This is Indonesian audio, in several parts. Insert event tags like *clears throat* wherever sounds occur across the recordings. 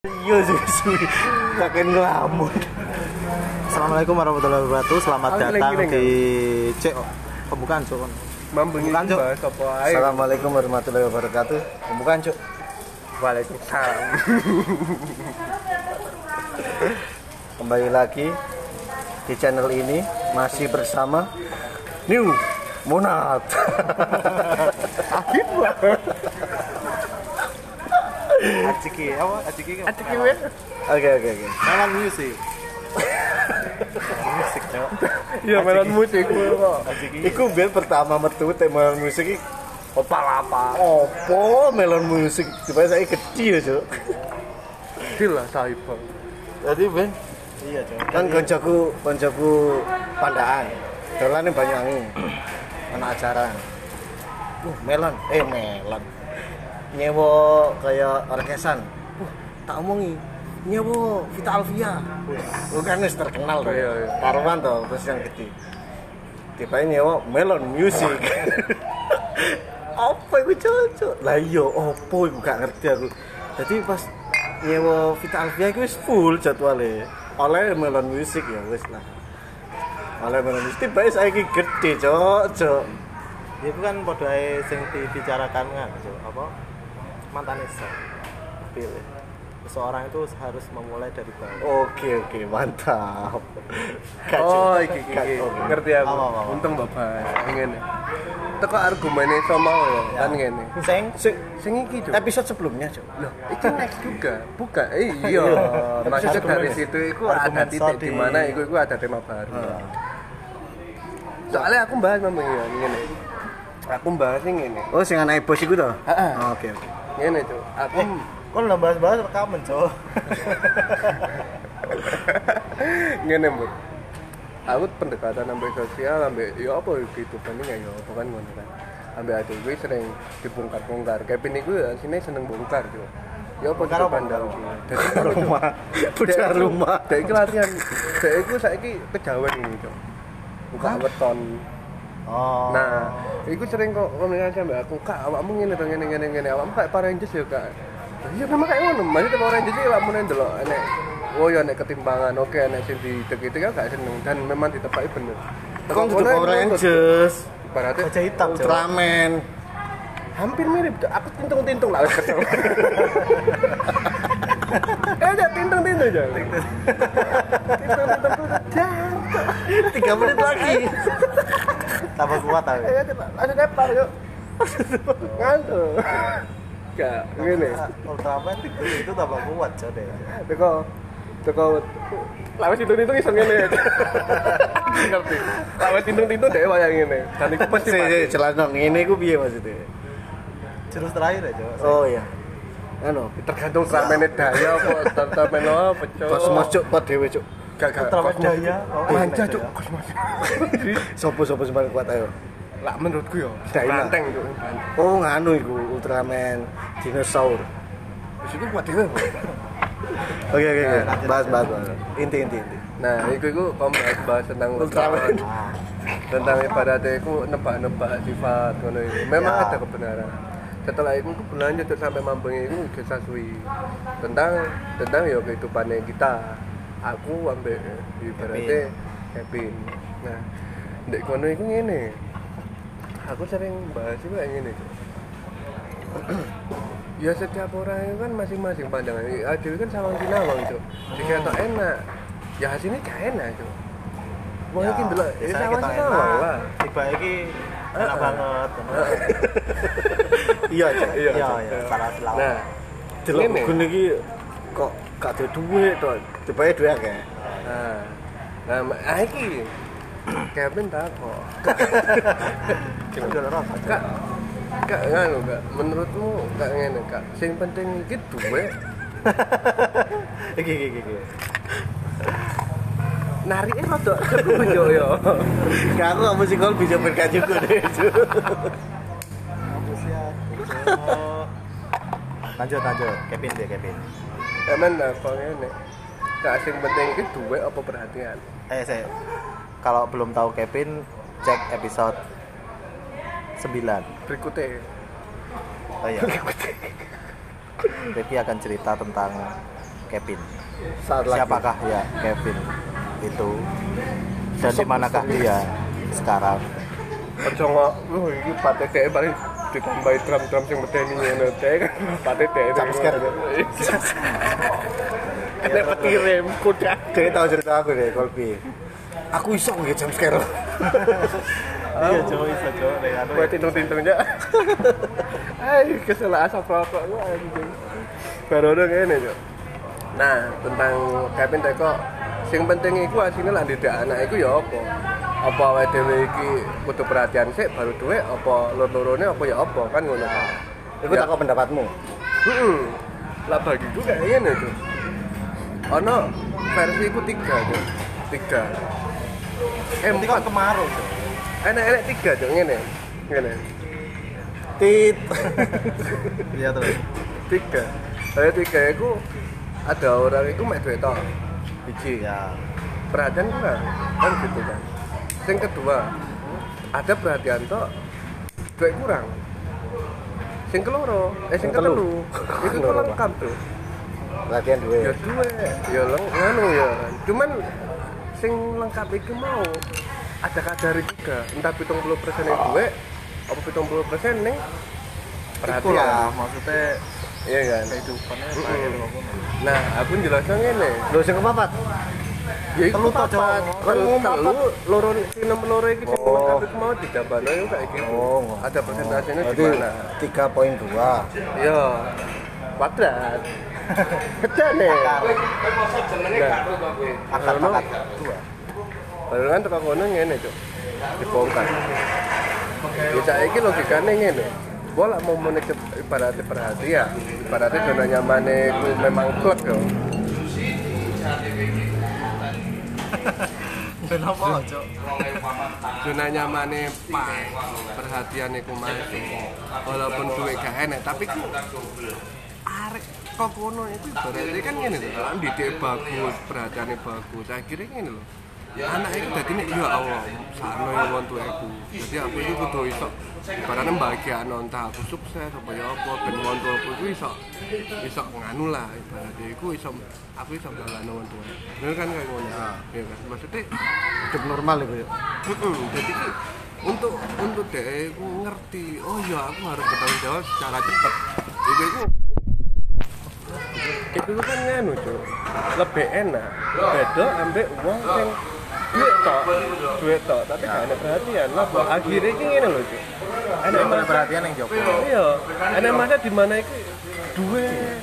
Iya sih ngelamun. Assalamualaikum warahmatullahi wabarakatuh. Selamat Aku datang lagi di Cek pembukaan Cuk. Mambeng Bukan, bahas apa ae. Assalamualaikum warahmatullahi wabarakatuh. Pembukaan Cuk. Waalaikumsalam. *laughs* Kembali lagi di channel ini masih bersama New Monat. *laughs* Banget. Aciki apa? Aciki. Aciki weh. Oke oke oke. Malam music. musik Cuk. Iya melon musik. Aciki. Iku biar pertama metu tema musik iki apa? Opo melon musik? Coba saya kecil, Cuk. Deal lah saibang. Jadi Ben, iya Cok. Kan koncoku koncoku pandaan. Dolan ning Banyuwangi. Ana acara. Uh, melon, eh melon. Nyewa kayak orkesan. Tak omongi. Nyewa Vita Alvia. Bukan terkenal tuh. Iya, iya. Tuh, terus yang gede. Tiba nyewa melon music. *laughs* apa iku cocok? Lah iya, opo iku gak ngerti aku. Jadi pas nyewa Vita Alvia wis full jadwalnya. Oleh melon music ya wis lah. Oleh melon music tiba saiki gede, cok, cok. itu kan pada sing dibicarakan kan apa mantan Esa pilih seseorang itu harus memulai dari bawah Oke, oke, mantap. Gak, Oh, iki iki. Ngerti aku. Apa, apa, apa. Untung bapak ngene. Teko argumennya sama ya, kan ngene. sing Sing Sing iki Cuk. episode sebelumnya, cok. Loh, itu next juga. Bukan. Eh, *laughs* iya. Maksudnya Episode dari situ itu ada titik di mana itu itu ada tema baru. Soalnya aku bahas memang ya ngene. Aku bahas ini ngene. Oh, sing anak bos iku to? Heeh. Oh, Oke, oke. Ngene, Cuk. Aku kok udah bahas-bahas rekaman cowok *laughs* ngene mbak aku pendekatan sampai sosial sampai ya apa gitu paling ya ya apa kan ngono kan. Sampai ada gue sering dibongkar-bongkar. Kevin itu ya sini seneng bongkar juga ya apa apa, pandang jadi Rumah, punya *laughs* rumah. dari latihan. Dari saya ini kejawen ini cok buka weton oh. Nah itu sering kok komunikasi sampai aku kak awakmu ngene to ngene ngene ngene awakmu kayak Power Rangers ya kak. Iya memang kayak ngono maksudnya Power Rangers iki awakmu nang delok enek oh ya enek ketimpangan oke enek sing didek itu kan gak seneng dan memang ditepaki bener. Kok kudu Power Rangers, ibaratnya Baja hitam Ultraman. hampir mirip aku tintung-tintung lah kesel *laughs* *laughs* eh aja tintung-tintung aja tintung-tintung jangan Tiga menit lagi. tambah kuat tapi Eh, coba langsung yuk. Ngantuk. Gak, ngene. Ultraman itu tambah kuat deh Teko teko lawas tintung-tintung iso ngene. Ngerti. Lawas tintung-tintung dhewe wayang ngene. Dan iku pasti dong, ini ku piye maksudnya? jurus terakhir ya cowok Oh iya. Anu, Tergantung samene daya apa tertamen apa cok. kosmos cuk pot dhewe cuk. Gak gak. Daya Manja cok daya. kosmos. *laughs* Sopo-sopo sing paling kuat ayo. Lah menurutku yo. Daya. Banteng cok. Oh, nganu iku Ultraman dinosaur. Wis iku kuat dhewe. *laughs* Oke oke oke. lanjut, Bahas bahas. bahas. Inti inti inti. Nah, iku iku kamu bahas, bahas tentang Ultraman. Tentang ibaratnya itu nebak-nebak sifat ngono itu. Memang Ya. ada kebenaran. Setelah itu aku berlanjut terus sampai Mampeng itu kisah suwi tentang tentang ya kehidupannya kita. Aku sampai ibaratnya Kevin. Nah, ndek kono itu ngene. Aku sering bahas juga ngene. Cuk. *clears throat* ya setiap orang itu kan masing-masing pandangan. Adil kan sama sinawang, Cuk. Jika tak enak, ya hasilnya gak enak, Cuk. Wah, ya, iki ndelok ya sama sinawang lah. tiba iki enak banget *laughs* Iya cuk. iya iya salah selalu Nah, Delok Ngene. gun iki kok gak ada duit to. Tibae duit akeh. nah, nah, ah iki *clears throat* Kevin tak kok. *laughs* udah rasa Kak, kak nganu kak, menurutmu kak ngene kak, sing penting iki duwe *laughs* iki iki iki narike rada *laughs* seru yo yo. Gak aku gak mesti kol bisa berkat juga deh. Cuk. lanjut lanjut. Kevin deh Kevin. Kamen apa ngene. Kak sing penting iki duwe apa perhatian. eh saya kalau belum tahu Kevin cek episode 9 Berikutnya. Oh iya. Kevin akan cerita tentang Kevin. Saat lagi. Siapakah ya Kevin itu? Dan di manakah dia sekarang? Ojo ngok, wah iki pate dhek paling ditambahi drum-drum sing medeni ngono dhek kan pate dhek. Jump scare. Kena petirem kuda. dia tahu cerita aku deh Kolbi aku iso nggak jam scare iya cowok bisa cowok Buat tintung-tintung aja. Ay, kesel asap rokok lu anjing. Baru udah ngene, Cok. Nah, tentang Kevin Teko sing penting iku asline lah didik anak iku ya apa? Apa awake dhewe iki kudu perhatian sik baru duwe apa loro-lorone apa ya apa kan ngono. itu tak kok pendapatmu Heeh. Lah bagiku kayak ngene, Cok. Ono versi iku tiga, Cok. Tiga. Eh, empat. Cok. Enak-enak tiga, Cok, ngene. Ngene. tit *laughs* iya terus tiga saya tiga itu ada orang itu mek duit tok biji ya perhatian kurang kan gitu kan yang kedua ada perhatian tok duit kurang. Sing keloro eh sing ketelu. Itu tuh lengkap tuh latihan dua ya duit. Ya leng nganu ya. Cuman sing lengkap itu mau ada kadari juga. Entah pitung puluh persen yang duit apa pitung puluh persen nih perhatian lah maksudnya iya kan? kehidupannya kayak ngono Nah, aku jelasnya lo sing kepapat Ya iku papat. Telu, telu loro sing nomor loro iki sing Oh. lengkap iku mau dijabano yo kayak gitu. Ada persentasenya di mana? tiga poin dua Iya. Kuadrat. Kecil nih. Nah, akar Ngono. pakat dua baru kan tukang kono ngene, Cuk. Dibongkar. Ya saiki logikane ngene. Lah mau menik ibaratnya perhatian, ibaratnya zona nyamane ku memang klub yo. kenapa cok zona nyamane pak perhatian iku masuk walaupun duit gak enak tapi ku arek kok kono itu? Berarti kan ngene lho didik bagus perhatiannya bagus. Akhirnya ngene lho anak itu dadi nek ya Allah sakno ya wong tuaku. Jadi aku itu kudu iso ibaratnya bahagia entah aku sukses apa ya apa ben wong tuaku iku iso iso nganu lah ibaratnya iku iso aku iso ngalano wong tua bener kan kayak ngono? Ya kan? Maksudnya hidup normal itu ya? Mm-mm, jadi untuk untuk dia aku ngerti oh ya aku harus bertanggung jawab secara cepat. Itu itu itu kan nganu cuy lebih enak beda ambek uang yang duit tok. Duit tok tapi gak ada perhatian. Lah akhirnya ki ngene lho cuy ada yang perhatian yang Joko. Iya. Ada masa di mana itu duit.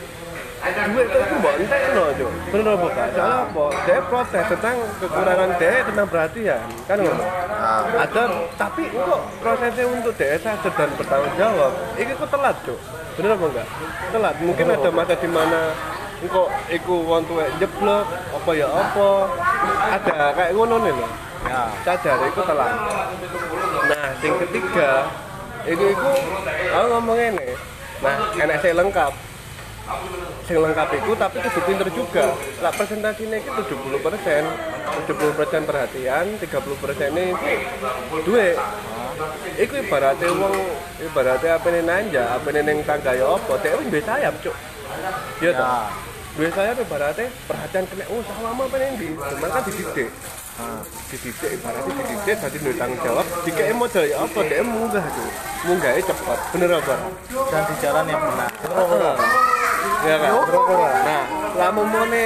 Duit itu mbak entekno cuy bener apa gak? Soalnya apa? Dia protes tentang kekurangan dia tentang perhatian. Kan ngono. Nah, ada tapi kok prosesnya untuk DS sadar dan bertanggung jawab ini kok telat cuk. Bener apa enggak? Telat. Mungkin ada masa di mana kok iku wong tuwek jeblok apa ya apa? Ada kayak ngono nih loh ya. Sadar iku telat. Nah yang ketiga iku iku aku ngomong ini. Nah enak saya lengkap. Sing lengkap itu tapi kudu pinter juga. Lah presentasinya itu 70 persen. 70 persen perhatian 30 persen ini duit. Iku ibaratnya wong ibaratnya apa nih nanja, apa nih neng tangga ya apa, wis duwe sayap cuk. Iya toh. Duwe sayap ibaratnya perhatian kena oh sama apa nih di, cuman kan dididik. Dididik ibaratnya dididik jadi duwe tanggung jawab. Jika modal ya apa dia munggah tuh, munggahnya cepat, bener apa? dan di jalan yang benar Ya kan? Nah, lamun mone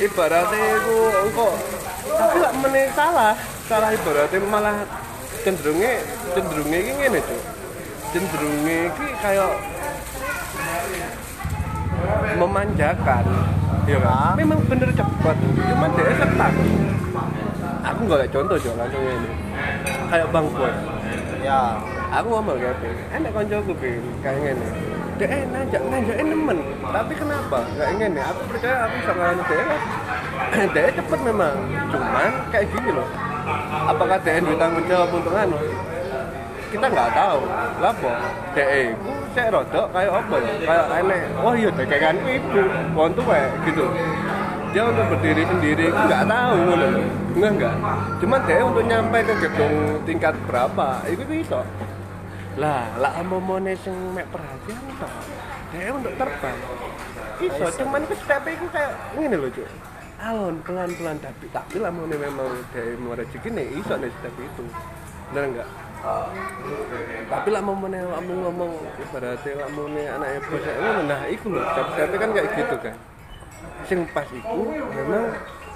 ibaratnya itu engkau tapi lah meneh salah salah ibaratnya malah cenderungnya cenderungnya ini ngene tuh cenderungnya ini kayak memanjakan. Ya kan? Memang bener cepat. Cuman dia setak aku nggak contoh jo langsung ini. Kayak bang boy. Ya. Aku ngomong kayak gini enak koncoku bin kayak gini dia eh nanjak nanjaknya nemen tapi kenapa? Kayak gini aku percaya aku sama dia. *clears throat* Dia cepet memang. Cuman kayak gini loh. Apakah dia duit tanggung jawab untuk anu kita nggak tahu. Lah po dia itu saya rodok kayak apa ya? Kayak aneh oh iya dia kayak ibu pohon tua gitu. Dia untuk berdiri sendiri aku nggak tahu ngono lho. enggak enggak cuman dia untuk nyampe ke gedung tingkat berapa itu bisa lah lah mau sing mek perhatian toh dia untuk terbang. Iso cuman itu step itu kayak ngene lho cuk. Alon pelan pelan tapi tapi lah mau memang dari mau rezeki nih iso nih step itu. Bener enggak tapi lah mau mana kamu ngomong ibaratnya lah mau nih anaknya bos ngono. Nah iku step step kan kayak gitu kan. Sing pas iku memang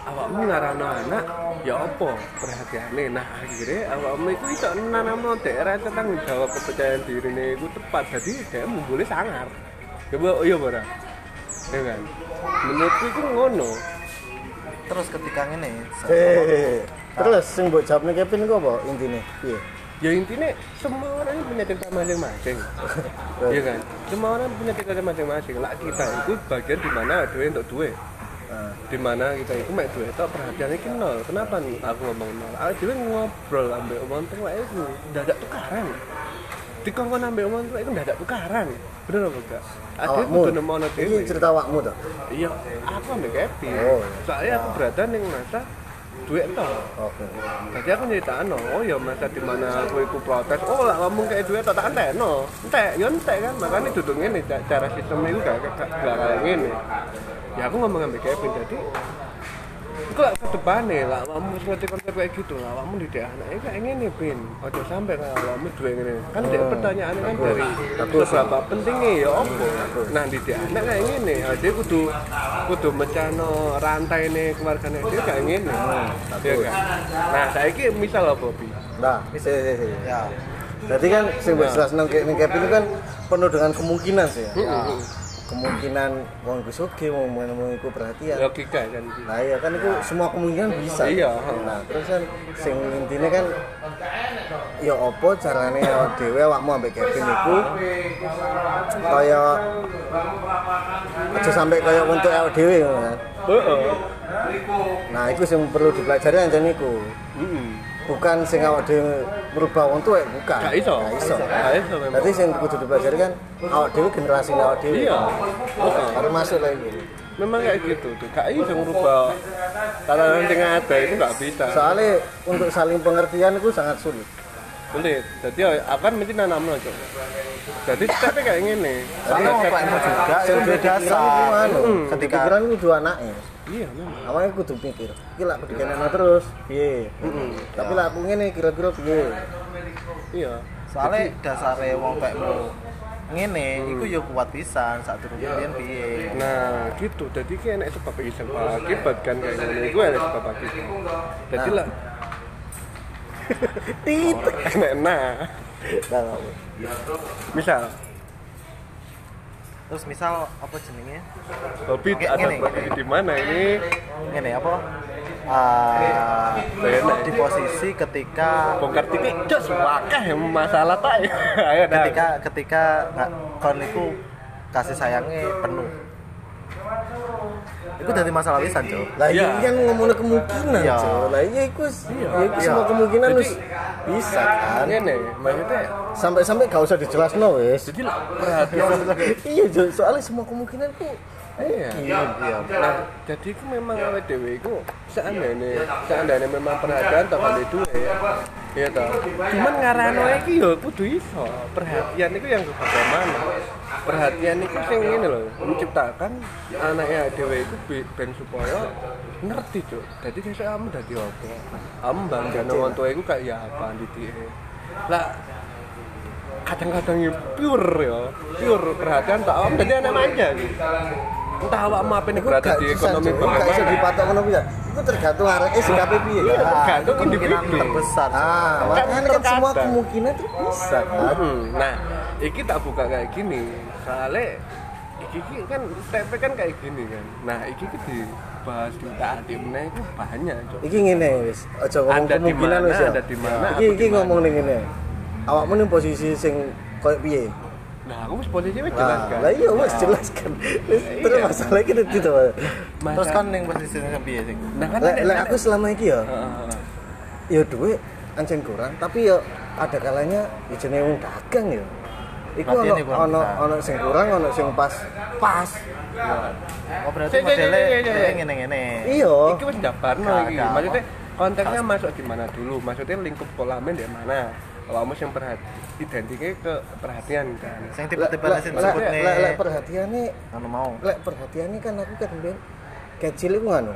awakmu ngarano anak ya apa perhatiannya nah akhirnya awakmu itu iso nanamno daerah tanggung jawab kepercayaan diri ini itu tepat jadi dia boleh sangar. Coba oh iya bara ya kan? Menurutku itu ngono. Terus ketika ini Eh, terus sing mbok jawabne Kevin ku apa intine? Piye? Ya intinya semua orang punya cerita masing-masing. Iya kan? Semua orang punya cerita masing-masing. Lah kita itu bagian di mana duit untuk duit? Nah, di mana kita itu mek duit tok perhatiannya ki nol. Kenapa nih aku ngomong nol? Aku dhewe ngobrol ambek omong tua itu dadak tukaran. Dikongkon ambek omong tua itu dadak tukaran. Bener apa enggak? Ada kudu nemono Iki dhewe cerita awakmu to. iya aku ambek Kevin. Oh, iya. soalnya aku berada ning masa duit tok Oke. Jadi aku nyeritain, oh ya masa di mana aku ikut protes, oh lah ngomong kayak duit tak entek no, entek, ya entek kan, makanya duduk ini cara sistem itu gak gak gak kayak gini. Ya aku ngomong sama Kevin, jadi lah ke depan nih, lah kamu ngerti konsep kayak gitu, lah kamu di anaknya kayak gini pin, ojo sampai lah kamu dua ini, kan dia pertanyaan kan dari seberapa pentingnya ya apa, nah di anak kayak gini, ah, dia kudu kudu mencano rantai nih keluarganya dia kayak gini, ya kan. Nah saya ini misal apa bi, Nah, si. ya. Berarti kan sing mbok jelasno ke ning Kevin itu kan penuh dengan kemungkinan sih. Ya. Kemungkinan wong iku sugih, wong wong iku perhatian. logika kan. Nah iya kan itu semua kemungkinan bisa. Iya. Nah terus kan sing intinya kan ya apa carane awak dhewe awakmu ambek Kevin iku kaya aja sampai kaya untuk awak dhewe ngono kan. Heeh. Nah itu yang perlu dipelajari ancen iku. Heeh. Bukan sing awak dhewe merubah wong tuwek bukan. Gak iso. Gak iso. Gak iso memang. Berarti sing kudu dipelajari kan awak dhewe generasi awak dhewe. Iya. Harus masuk lagi. Memang kayak gitu tuh. Gak iso ngerubah tatanan sing ada itu gak bisa. Soalnya untuk saling pengertian itu sangat sulit. Sulit. Jadi ya, akan mesti nanamno, Cok. Jadi tapi kayak gini. soalnya ngopekmu juga itu Sing beda anu, Hmm. ketika pikiran itu dua anaknya. Iya memang. Awalnya kudu mikir, iki lak pendidikan terus, piye. Tapi lah aku ngene kira-kira piye. Iya. soalnya dasare wong pekmu ngene iku yo kuat pisan saat turun kemudian piye Nah, gitu. Jadi kayak enak sebab sebab akibat kan kayak gini. Gue ada sebab akibat. Jadi lah Titik. enak nah. Nah, Misal terus misal apa jenenge Kayak ada posisi di mana ini? ngene apa Enak. di posisi ketika Bongkar titik, jos wakah masalah tak. *laughs* Ayo ketika ketika nggak kon kasih sayangnya penuh itu dari masalah pisan cok Lah Iya. iya kan ngomongin kemungkinan, Iya. Cok. Lah iya iku iya, iku Iya. semua kemungkinan wis bisa kan. Ini maksudnya Sampai-sampai gak usah dijelasno wis. jadi lah perhatian *laughs* Iya, Cok. soalnya semua kemungkinan ku iya. Iya nah jadi itu memang awet dewe itu seandainya seandainya memang perhatian tak kali duwe iya toh. cuman ngarano iki yo kudu iso. Perhatian itu yang bagaimana? Perhatian itu sing ini loh menciptakan anaknya dewe itu ben supaya ngerti cuk. Jadi besok kamu dadi apa kamu bangga nang tua itu kayak ya apa di lah kadang-kadang ya pure ya pure perhatian tak awam jadi anak manja gitu entah awak mau apa nih Iku berada gak di ekonomi. Iku gak dipatok ngono piye. Iku tergantung areke sikape piye. Iya, kan. tergantung kemungkinan terbesar. Ah, Kan makanya kan semua kemungkinan itu bisa kan. Hmm, nah iki tak buka kayak gini soalnya iki kan TP kan kayak gini kan nah iki iki dibahas di tak adik meneh itu banyak cok Iki ngene wis, aja ngomong kemungkinan wis ya. Anda di mana, Iki iki ngomong ning ngene. Awakmu ning posisi sing koyo piye? Nah aku wis posisinya Nah, jelas kan lah iya wis jelas kan. Wis terus Iya. masalah iki itu to. Terus kan yang posisinya piye sih nah kan lah nek- aku selama iki ya, ya duit ancen kurang, tapi ya ada kalanya ya jenenge wong dagang ya. Iku ono ono ono sing kurang, ono sing pas. Pas. oh berarti kayak ngene-ngene Iya. Iki wis jabarno Gak, iki. Maksudnya konteksnya masuk di mana dulu? Maksudnya lingkup kolamen di mana? Awakmu sing perhati identiknya ke perhatian kan Sing Lek- sing lek- disebut lek- lek- lek perhatiane anu mau. lek perhatiane kan aku kan ben kecil iku anu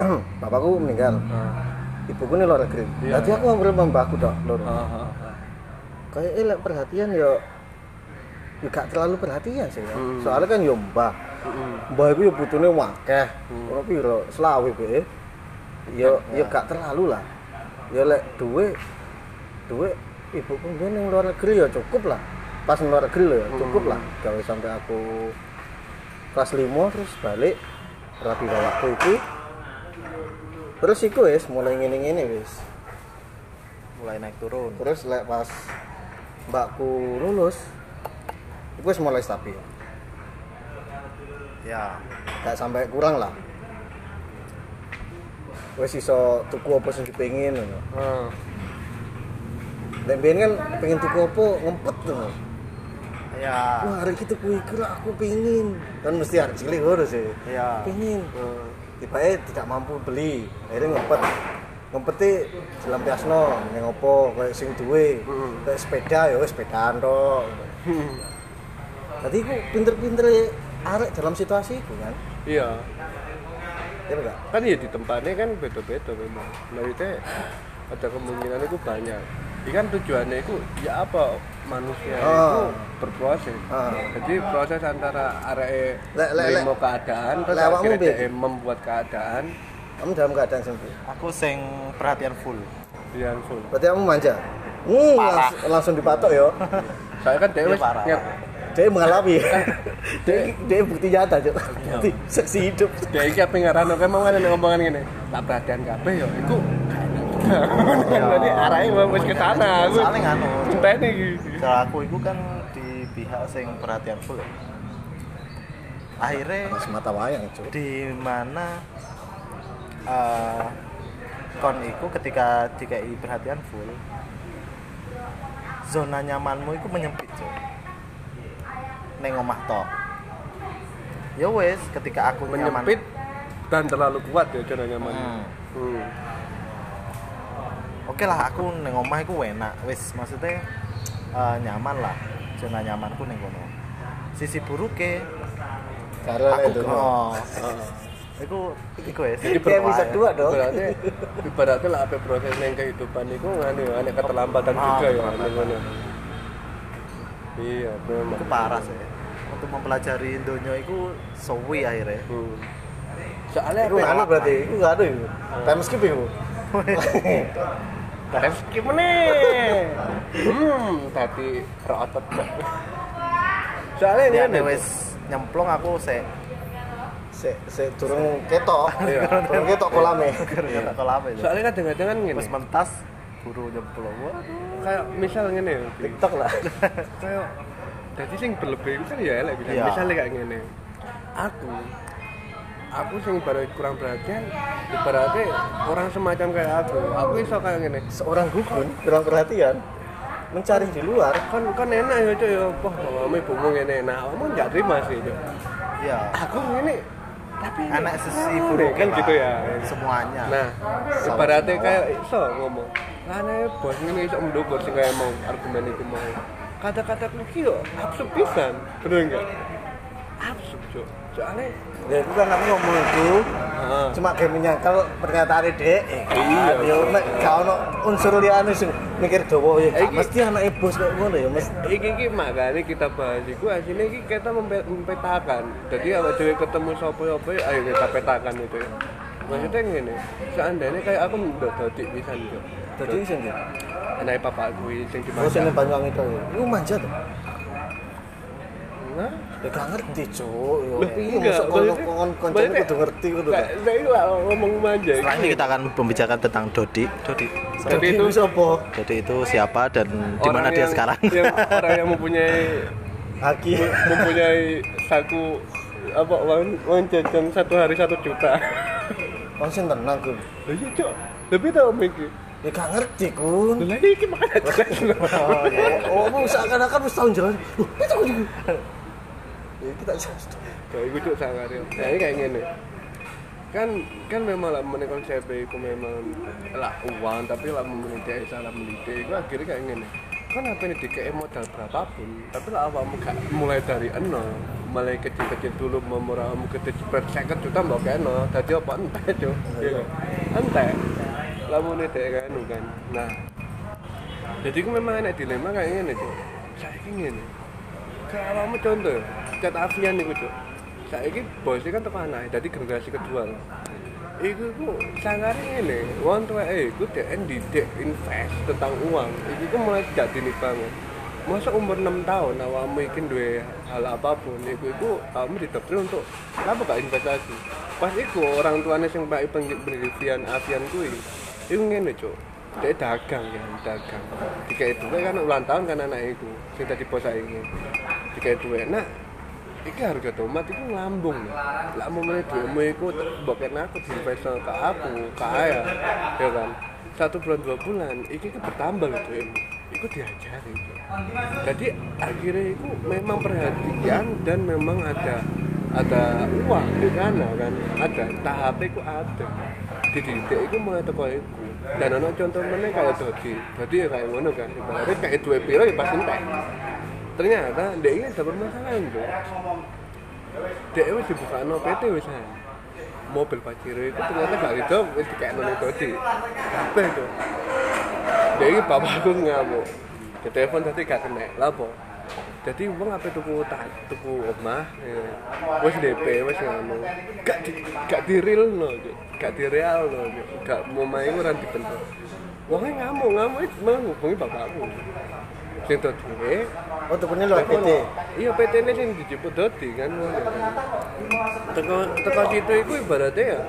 *clears throat* bapakku meninggal ibuku ini luar negeri Iya. jadi aku ngobrol sama mbakku dok loro Heeh, heeh. kayak eh, lek perhatian ya ya gak terlalu perhatian sih ya. Hmm. soalnya kan ya mbah Heeh. mbah itu ya butuhnya wakeh Hmm. ora piro selawe be ya ya gak terlalu lah ya lek duwe duwe ibuku ben yang luar negeri ya cukup lah pas luar negeri loh ya cukup Hmm. lah gawe sampai aku kelas 5 terus balik rapi bawahku itu terus iku wis mulai ngene-ngene wis Mulai naik turun. terus lek pas mbakku lulus itu wis mulai stabil Ya. gak sampai kurang lah wis iso tuku apa sing dipengin ngono Heeh. Nek biyen kan pengen tuku apa ngempet ngono. Ya. Wah, hari kita kuwi kira aku pengin. Kan mesti harus cilik ngono sih. Ya. Pengin. Heeh. Tiba-tiba tidak mampu beli. Akhirnya ngempet. Ngempeti dilampiasno ning opo kayak sing duwe. Mm. Kayak sepeda ya sepedaan tok. Tadi ku pinter-pinter arek dalam situasi itu kan. iya Ya enggak? kan ya di tempatnya kan beda-beda memang maksudnya ada kemungkinan itu banyak Ini kan tujuannya itu ya apa manusia itu Oh. berproses Ah. jadi proses antara arek Lek- lek- lek. mau keadaan terus awakmu akhirnya membuat keadaan Kamu dalam keadaan sempit. Aku sing perhatian full. yang full Berarti kamu manja. Hmm, Parah. langsung, dipatok ya. saya kan parah, nge- dia mengalami *laughs* dia, dia bukti nyata Cuk. bukti seksi hidup dia iki apa ngarano kan mau ada ngomongan gini tak perhatian kabeh ya iku jadi arahnya mau ke sana Saling anu. enteni gitu Kalau aku itu kan di pihak sing perhatian full ya. Akhirnya Mas mata wayang cuy di mana eh, kon iku ketika dikai perhatian full zona nyamanmu itu menyempit cuy neng omah tok ya wes ketika aku nyaman menyempit dan terlalu kuat ya zona nyaman Hmm. hmm. Oke lah aku neng omah itu enak. Wes maksudnya eh, nyaman lah. Zona nyamanku neng kono. Sisi buruknya karena aku itu oh, itu wes Ini kayak bisa dua dong. Berarti ibaratnya lah apa proses yang kehidupan itu ngene ada keterlambatan Ah, juga ya ning ngono. iya memang. Itu parah sih. Untuk mempelajari dunia itu suwi akhirnya. Hmm. soalnya itu apa anu berarti itu nggak ada itu time skip itu *laughs* Skip nih hmm tadi rotot soalnya ini ya kan wes nyemplung aku se. Se se turun ketok. *laughs* Iya. turun ketok kolame. Kata kolam itu soalnya kadang-kadang kan gini. Wes mentas buru nyemplung. Waduh. kayak misal ngene ya, tiktok lah. *laughs* Kayak jadi sing berlebih itu kan ya elek bisa Iya. misalnya kayak gini. Aku aku sing baru kurang perhatian ibaratnya orang semacam kayak aku aku iso kayak gini. Seorang gugun kurang perhatian mencari di luar. Kan kan enak ya cuy ya. Wah mama ibumu ngene. Nah kamu nggak terima sih cuy ya aku ngene tapi anak sisi Anu buruk kan gitu ya. semuanya. Nah ibaratnya kayak iso ngomong. Karena bos ini iso mendukung sih kayak mau argumen itu mau. Kata-kata yo absurd pisan. Bener enggak absurd cuy soalnya ya itu kan aku ngomong itu. Ah, cuma kayak menyangkal pernyataan dek. Iya. ya nek gak ono unsur liyane sing mikir dawa ya mesti anake bos kok ngono ya mesti iki iki makanya kita bahas. Iku aslinya iki kita mempe- mempetakan. Jadi awak dhewe ketemu sapa apa ayo kita petakan itu ya. Maksudnya gini seandainya kayak aku udah dodik pisan yo dadi sing ndi anak papa gue sing di Oh, sing. Banyuwangi itu. Iku manja tuh. Nah, Ya gak ngerti, Cuk. Yo. Iku enggak, kon koncone kudu ngerti kudu. Nggak, saya itu lah ngomong manja. setelah ini kita akan membicarakan tentang Dodi Dodi Jadi itu sapa? Dodi itu siapa dan di mana dia sekarang yang- orang yang mempunyai Aki. mempunyai saku apa uang uang jajan satu hari satu juta. Kon sing tenang, Gun. Lah iya, Cok. Lebih tau Miki. Ya gak ngerti, Kun. Lah iki makanya *laughs* jelas. Oh, ya. Oh, mau seakan-akan wis tahun jalan. Loh, itu kok kita jelas. Kayak gue cuk sangar ya. Ini kayak gini. kan kan memang lah menurut konsep itu memang lah uang tapi lah meneliti salah meneliti itu akhirnya kayak gini kan apa ini dikei modal berapapun tapi lah awakmu gak mulai dari nol mulai kecil-kecil dulu memurahmu gede cepet seket juta mbak kena tadi apa? Entah itu entah lah mau nih kan kan? Nah. Jadi aku memang ada dilema kayak gini tuh saya ingin kayak awakmu contoh cat avian nih tuh saya ini bosnya kan tekan anak jadi generasi kedua Iku ku sangat ini, uang tua eh, iku DN didik invest tentang uang. Iku ku mulai tidak dini banget. Masa umur 6 tahun awakmu ikin dua hal apa pun, iku iku kamu didoktrin untuk kenapa gak investasi? Pas iku orang tuanya yang pakai penelitian avian kui, iku ngene cok. Dia dagang ya, dagang. Jika itu kan ulang tahun kan anak itu, sing tadi bos ini. Jika itu nah iki harga tomat itu ngambung nih lah mau menit duitmu itu boket aku diinvestasi ke aku ke ayah ya. Kan? Satu bulan dua bulan iki kan bertambah loh duitmu. Itu diajari jadi akhirnya itu memang perhatian dan memang ada ada uang di sana kan? Ada tahapnya itu ada. Di titik itu mulai teko itu dan anak contoh mana kayak dodi. Dodi ya kayak ngono kan? Ibaratnya kayak dua piro ya pasti entek ternyata dia ini ada permasalahan tuh dia wis dibuka no PT wis mobil paciro itu ternyata gak gitu wis kayak nol itu di apa itu dia ini bapakku ngamuk. Ke telepon tadi gak kena. Lapo jadi uang apa tuku tak tuku omah ya. wis DP wis ngono. Gak di, gak di real no gak di real no gak mau main orang dibentuk. Uangnya ngamuk ngamuk itu menghubungi bapakku sing duwe Oh, tukunya lewat PT. iya PT ini sing dijemput dodi kan ngono teko teko situ iku ibaratnya ya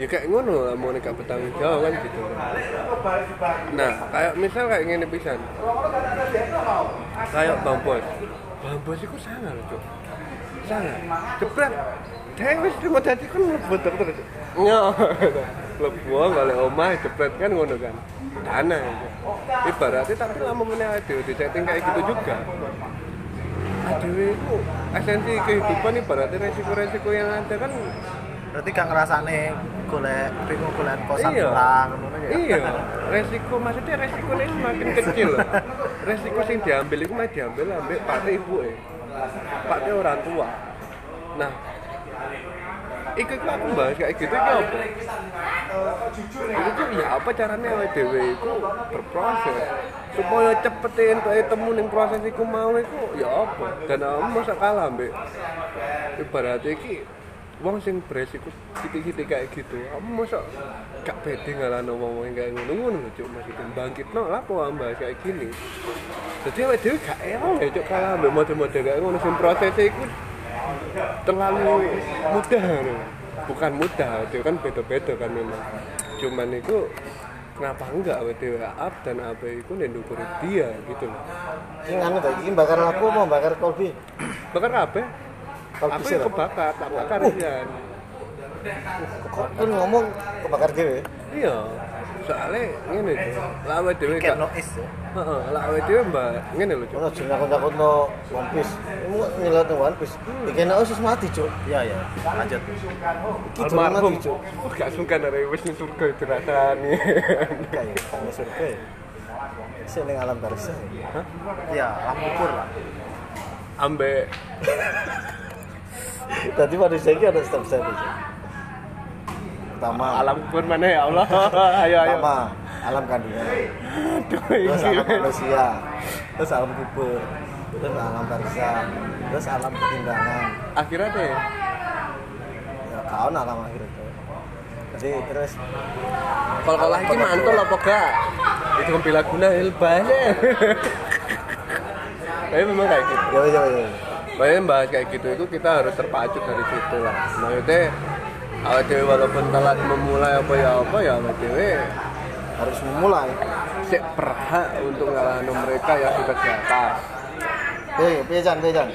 ya kayak ngono lah mau gak bertanggung jawab kan gitu nah kayak misal kayak gini pisan kayak bang bos bang bos itu sangat cok sangat jebret Dewi wis terima dadi kan mlebu terus. Yo. *laughs* Mlebu golek omah jebret kan ngono kan. Dana. Ibaratnya tapi lama meneh adewe di setting kayak gitu juga. Adewe itu esensi kehidupan ibaratnya resiko-resiko yang ada kan Berarti gak ngerasane golek bingung golek kosan iya. ngono ya. Iya, resiko maksudnya resiko ini semakin kecil. Resiko yang diambil itu mah diambil ambil pak ibu eh. Pak orang tua. Nah, Iku iku aku bahas kayak gitu iki apa? Itu tuh ya apa caranya awake dhewe iku berproses. Supaya cepet entuk temu ning proses iku mau iku ya apa? Dan kamu masa kalah mbek ibaratnya iki wong sing beresiko titik-titik kayak gitu. Kamu masa gak pede ngalano wong-wong kayak ngono-ngono lho cuk. Maksudnya bangkit no lah kok ambas kayak gini? Jadi awake dhewe gak elok ya cuk kalah mbek mode-mode kayak ngono sing prosesnya iku terlalu mudah nih. bukan mudah itu kan beda-beda kan memang. Cuman itu kenapa enggak WTW up dan apa itu nendukuri dia gitu loh. Ini anu tadi, ini bakar aku mau bakar kolbi. bakar apa? Kolbi apa kebakar tak bakar ya. Kok kan ngomong kebakar dewe? iya soalnya ngene lah WTW Kayak gak noise ya. heeh lah WTW mbak ngene lho Cuk. Ono jeneng aku takut no One Piece. Kamu nyelat no One Piece. Iki nek usus mati, Cuk. Iya ya. Lanjut. Iki almarhum mati, Cuk. gak sungkan dari wis ning surga itu rasane Kayak kang surga ya. Sing ning alam barzah. Hah? Iya, lampur lah. ambek Tadi manusia ini ada step-step. Pertama, alam kubur mana ya Allah *laughs* ayo ayo pertama alam kandungan. Aduh, Terus ini. alam manusia. Terus alam kubur. Terus alam barzah. Terus alam pertimbangan. akhirnya deh Ya kawan alam akhir itu. Jadi terus kalau kalau lagi mantul apa gak itu kempila guna ilbahnya tapi memang kayak gitu ya ya ya. Makanya bahas kayak gitu itu kita harus terpacu dari situ lah maksudnya awal dewe walaupun telat memulai apa ya apa ya awal dewe Harus memulai. sih berhak untuk ngalahin mereka yang sudah di atas Eh, pejan, pejan.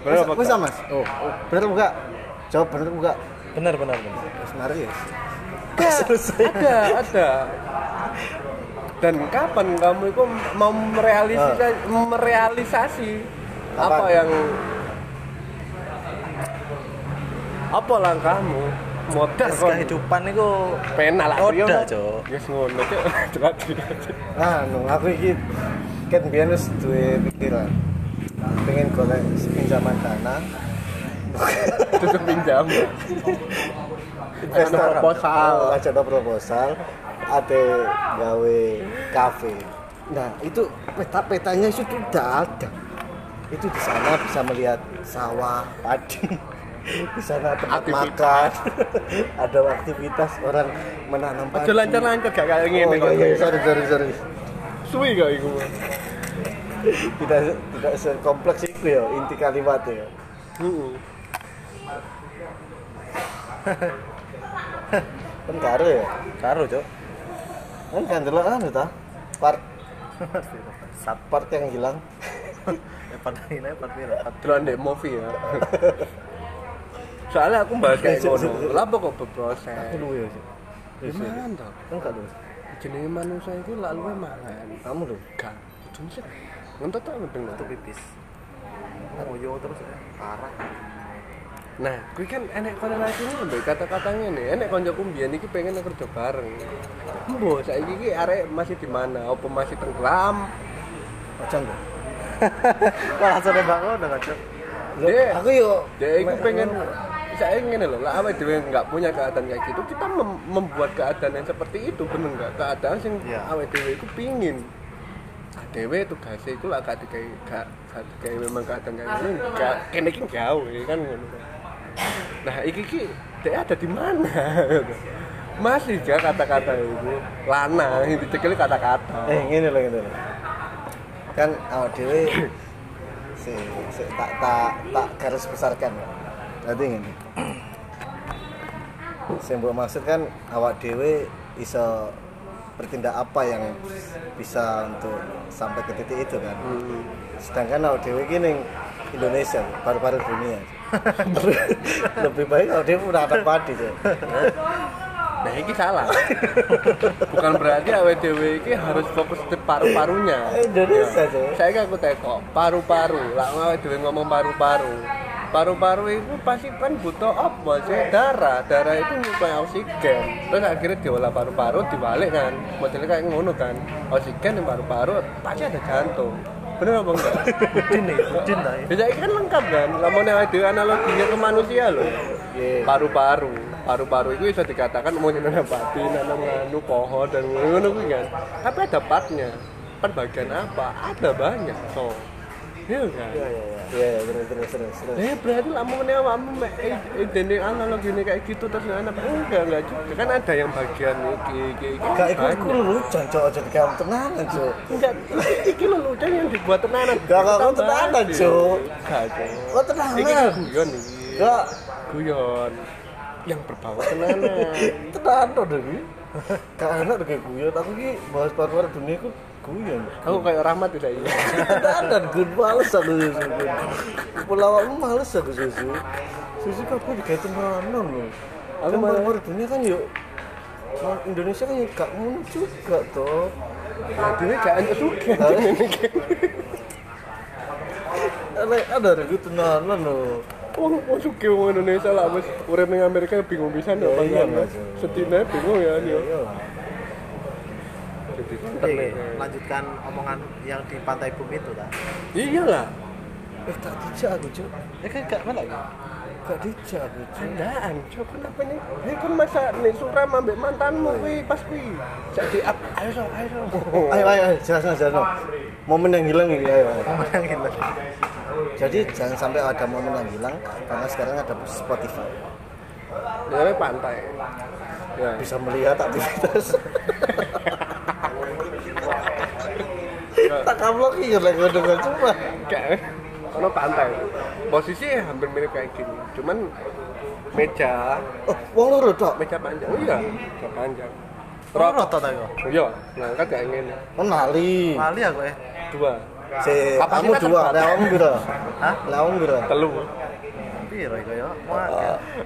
Bener apa Bisa, enggak? Mas? Oh, bener apa enggak? Jawab bener apa enggak? Benar benar benar. Mari ya. *laughs* ada ada dan kapan kamu itu mau merealisasi merealisasi apa Kapan? yang apa langkahmu modal kon. kehidupan itu Pena lah Roda. Cuk. Wis ngono. Cepat. *laughs* Nah, anu, aku iki kan biyen wis duwe pikiran. Pengen golek pinjaman dana *laughs* Tutup pinjam. investor Ada proposal. Oh, ada proposal ada gawe kafe nah itu peta-petanya itu sudah ada itu di sana bisa melihat sawah padi di sana tempat Aktivitas. makan. *laughs* Ada aktivitas orang menanam padi. Aja lancar-lancar gak kayak oh, ngene iya, kok. iya, sorry sorry sorry. Suwi gak iku. tidak tidak sekompleks itu ya inti kalimatnya ya. Heeh. *laughs* kan karo ya? Karo cok kan kan dulu anu ta? Part. *laughs* Sat part yang hilang. Part ini part Delok ndek movie ya. Soalnya aku bahas kayak ngono. Lah kok berproses. lu ya Gimana toh? kan gak lu Jenenge manusia itu lalu mangan. kamu lu Gak. Kudu sih. Ngentot tak ngedeng itu pipis ngoyo terus ya parah Nah, kuwi kan enek korelasi ini mbek kata-katanya nih. Enek koncoku mbiyen iki pengen kerja bareng. Mbok saiki iki arek masih di mana? Apa masih tenggelam? Ojan tuh. wah langsung nembak ngono cok aku yo Dia itu pengen saya ingin loh, lah awake dhewe nggak punya keadaan kayak gitu, kita mem- membuat keadaan yang seperti itu bener nggak? Keadaan sing Iya. awake dhewe itu pingin. Dewe tugasnya itu lah gak dikai gak gak dikai memang keadaan kayak gini, gak kene iki gawe kan ngono. Nah, iki ki dia ada di mana? *laughs* Masih ya kata-kata itu lana, yang dicekil kata-kata. eh lho ngene lho. Kan awak dhewe *coughs* si, si tak tak tak garis besarkan. Dadi ngene. Mbok maksud kan awak dhewe iso bertindak apa yang bisa untuk sampai ke titik itu kan. Hmm. Sedangkan awak dhewe iki ning Indonesia, paru-paru dunia. *laughs* Lebih baik awak dhewe udah ada padi tuh. Nah, ini salah. Bukan berarti awet dhewe iki harus fokus di paru-parunya. Indonesia Ya. tuh. Saya kan aku teko paru-paru. Lah dhewe ngomong paru-paru. Paru-paru itu pasti kan butuh apa sih? Darah. Darah itu nyuplai oksigen. Terus akhirnya diolah paru-paru dibalik kan. Modelnya kayak ngono kan. Oksigen di paru-paru pasti ada jantung. Bener apa enggak? *laughs* budin nih budin lah ya Bisa kan lengkap kan. Lamun awake dhewe analoginya ke manusia loh Iya. paru-paru paru-paru itu bisa dikatakan mau nanam padi nanam anu pohon dan ngono kuwi kan tapi ada partnya part bagian apa ada banyak so iya kan Iya iya iya. Iya terus terus terus. terus. Eh berarti lah mau nih kamu identik analogi ini kayak gitu terus anak enggak enggak juga kan ada yang bagian iki iki iki Gak ikut banyak. aku lucu cok aja kamu tenanan cok. enggak iki, lucu yang dibuat tenanan Gak, gak, Tahu aku tenanan, banget, Cuk. gak Cuk. Kok tenanan? iki guyon iki Gak guyon yang berbau tenanan *laughs* tenanan deh. Gak enak deh kayak guyon. Aku ki bahas paru-paru dunia ku guyon. Aku kayak Rahmat tidak iya. Tenanan gue males aku susu. Pulau aku males aku susu. Susu aku digawe tenanan loh. Aku Kan malah- dunia kan yuk. Orang Indonesia kan yuk gak ngono juga toh. Nah, dhewe gak entuk sugih. Ada ada regu tenanan loh. Wong wong sugih wong Indonesia lah wis urip ning Amerika bingung pisan ya Ya, iya, pangan. Mas. Setine bingung ya yo. Iya. Jadi Oke, lanjutkan omongan yang di pantai bumi itu tak Iya lah. Eh tak dijak aku cok. ya kan gak mana ya Gak dijak aku cok. Andaan, coba kenapa nih? Hei kan masa nih suram ambek mantanmu kuwi pas kuwi. Jadi up, ayo so, ayo so. *laughs* Ayo ayo ayo jelaskan jelaskan. Momen yang hilang ini ayo. ayo. omongan yang gila Jadi jangan sampai ada momen yang hilang karena sekarang ada Spotify. Dari pantai. Ya. Bisa melihat aktivitas. *laughs* tak kamu lagi lagi dengan cuma. Kayak ono pantai. Posisi hampir mirip kayak gini. Cuman meja, Oh, wong loro tok. meja panjang. Oh iya, meja panjang. Terus roto tak kok Iya, ngangkat kayak ngene. Menali. Mali aku eh Dua. Si Apa kamu dua, terbatas? lewong biro. hah Lewong biro. Telu. piro iku ya.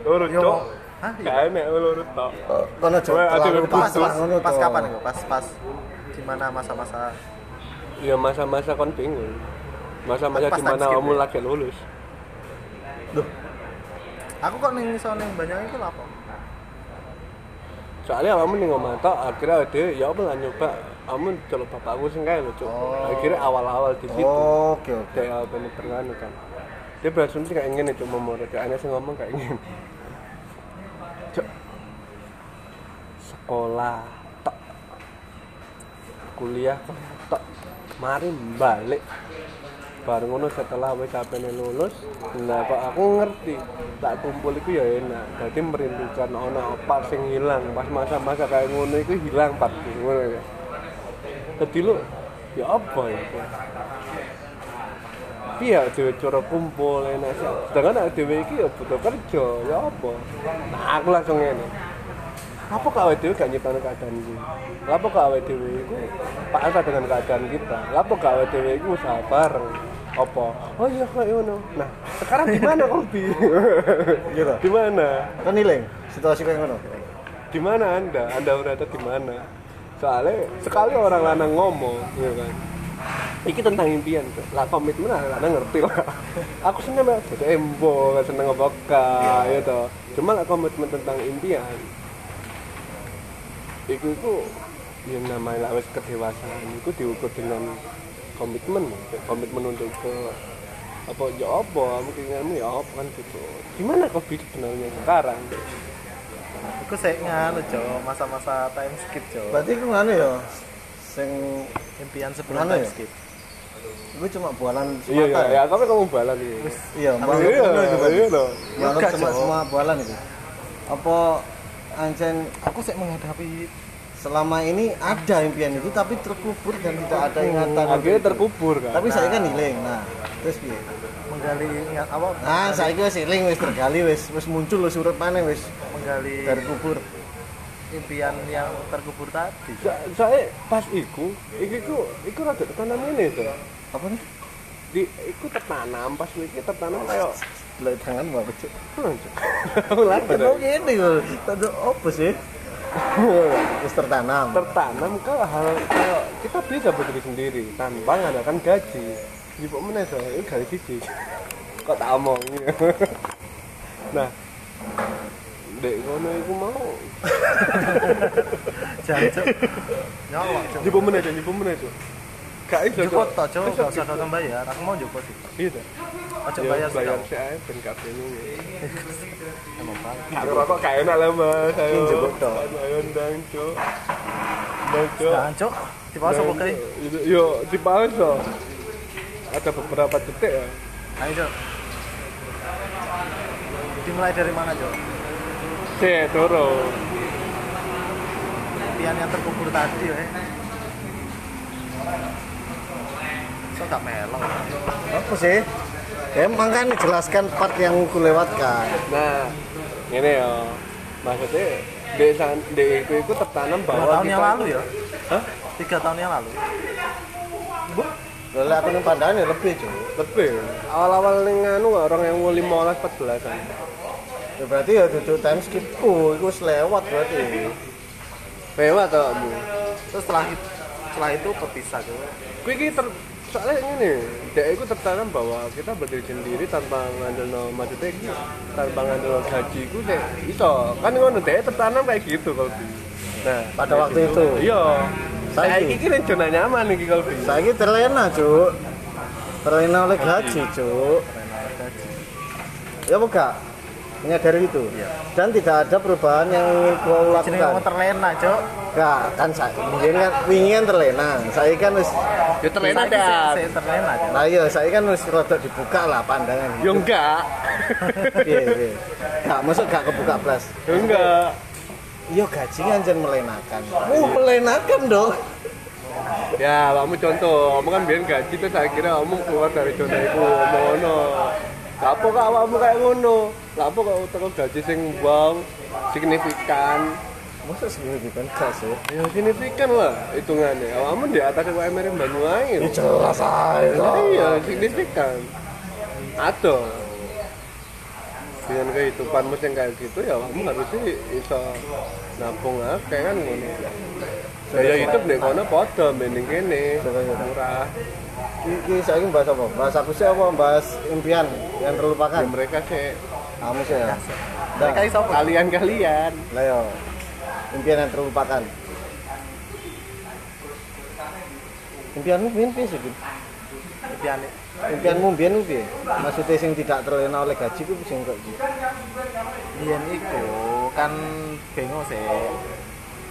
Urut Yo, cok. hah Gak enak urut tok. Oh, Kono ada yang pas pas, kapan itu pas pas gimana masa-masa Ya masa-masa kon bingung. Masa-masa Pas di mana Thanksgiving. kamu lagi lulus. Loh, aku kok ning iso ning banyak lho apa soalnya kamu nih ngomong tok akhirnya ada ya apa lah nyoba kamu celok bapakku kae lho cuk Oh. akhirnya awal-awal di situ Oke oke. kayak apa nih ternganu kan dia berasumsi kayak cuk mau kayak aneh sih ngomong kayak gini cuk sekolah tok kuliah tok mari balik baru ngono setelah wis sapene lulus nah kok aku ngerti tak kumpul iku ya enak dadi merindukan ono apa sing hilang pas masa-masa kayak ngono iku hilang pak ngono ya dadi lu ya apa itu Iya, dhewe cara kumpul enak sih. Sedangkan nek dhewe iki ya butuh kerja, ya apa? Nah, aku langsung ngene. Apa kok awake dhewe gak nyiptano keadaan iki? Apa kok awake dhewe iku pasrah dengan keadaan kita? Apa kok awake dhewe iku usaha bareng? Apa? Oh iya kok ngono. Nah, sekarang di mana Kobi? Gitu. di mana? Kan nilai situasi kayak ngono. Di mana Anda? Anda berada di mana? Soalnya sekali orang lanang ngomong, ya kan. Iki tentang impian, tuh. lah komitmen lah lanang ngerti lah. Aku seneng banget, jadi embo, gak seneng ya toh. Cuma lah komitmen tentang impian, Iku itu yang namanya lah wis kedewasaan itu diukur dengan komitmen, komitmen untuk ke apa ya apa, mungkin ya apa kan gitu. Gimana kau sebenarnya sekarang? Iku sik nganu Jo, masa-masa time skip Jo. Berarti ku ngono ya. Sing Impian sebelum time ya? skip. Gue cuma bualan Iya iya, semata ya kamu kamu balan iya. Iya, Iya, itu iya loh. Bangun Yoga, semua Jo. semua bualan itu. Apa ancen Aku sik menghadapi selama ini ada impian itu tapi terkubur dan tidak ada ingatan. Akhirnya terkubur kan. Tapi saya kan hilang. Nah, terus piye? menggali ingat apa? Nah, saya wis hilang wis tergali wis wis muncul wis urip maneh wis menggali dari kubur. impian yang terkubur tadi. Sa- saya pas iku, iku iku iku rada tertanam ini tuh. Apa nih? Di iku tertanam pas iki tertanam kayak Lah tangan mau becek. Aku lagi *laughs* Kenapa gini kok? Tadi apa sih? *laughs* Terus tertanam. tertanam ke hal kayak kita bisa berdiri sendiri tanpa mengandalkan gaji. Ibu mana so, itu gaji siji. Kok tak omong. *laughs* Nah, dek kono iku mau Jancuk. Nyolok. Ibu mana tuh, ibu mana tuh? Gak iso. Cok. to Jo, Iso, gak usah kakak bayar. Aku mau jukut sih. Iya. Aja Ya, bayar bayar sih ae ben kabeh ini. Emang banget. Aku rokok kayak enak lah mas, ayo. Ini jebuk toh. Ayo ndang cok. Ndang Cuk. Di bawah Ndang, sopo kae. Cok. Yo di bawah so. Ada beberapa detik ya. Ayo Jo. Dimulai dari mana Jo? Cek turun. Impian yang terkubur tadi ya. So gak melong. Apa sih? Ya emang kan jelaskan part yang kulewatkan. Nah, ini ya. Maksudnya di san- di itu itu tertanam bahwa tahun yang lalu ya? Hah? Tiga tahun yang lalu. Lalu aku nih pandangan ya lebih cuy. Lebih. Awal-awal ning anu orang yang mau 15 14-an. Ya berarti ya duduk time skipku, itu wis lewat berarti. Lewat tau kamu. Terus setelah itu, setelah itu berpisah Jo. Kuwi iki ter soalnya ini, dek itu tertanam bahwa kita berdiri sendiri tanpa ngandel no maksudnya tanpa ngandel gaji ku dek iso kan ngono dek tertanam kayak gitu kalau Nah, Pada waktu itu. iya. Saya Saiki. iki kira zona nyaman iki kalau Saya ini terlena cuk. Terlena oleh gaji cuk. Ya buka menyadari itu dan tidak ada perubahan yang ingin kau lakukan terlena Jo. Gak, kan saya mungkin kan ingin kan terlena saya kan wis Ya terlena dah. sih terlena nah iya saya kan wis rada dibuka lah pandangan Ya enggak. *laughs* iya iya gak masuk gak kebuka plus Ya enggak. iya gaji kan jangan melenakan uh melenakan dong Ya, kamu contoh, kamu kan biar gaji terus akhirnya kamu keluar dari zona itu ngono. Lapo kok awakmu kayak ngono? Lapo kok teko gaji sing wow signifikan? Masa signifikan gak sih Ya signifikan lah hitungannya. Awakmu di atas UMR yang Banyuwangi. ya jelas aja Iya, signifikan. Atau dengan kehidupanmu yang kayak gitu ya kamu harusnya bisa nampung akeh kan ngono. Saya hidup nih kono padha mending kene murah. Iki saya ini bahas apa? Bahas aku sih apa? Bahas impian yang terlupakan. Ya, mereka sih Kamu sih ya. Mereka iso apa? kalian-kalian. Lah yo. Impian yang terlupakan. Impianmu biyen piye sih impian. Impianmu biyen ku piye? Maksudnya sing tidak terlena oleh gaji ku sing kok iki Biyen iku kan bingung sih.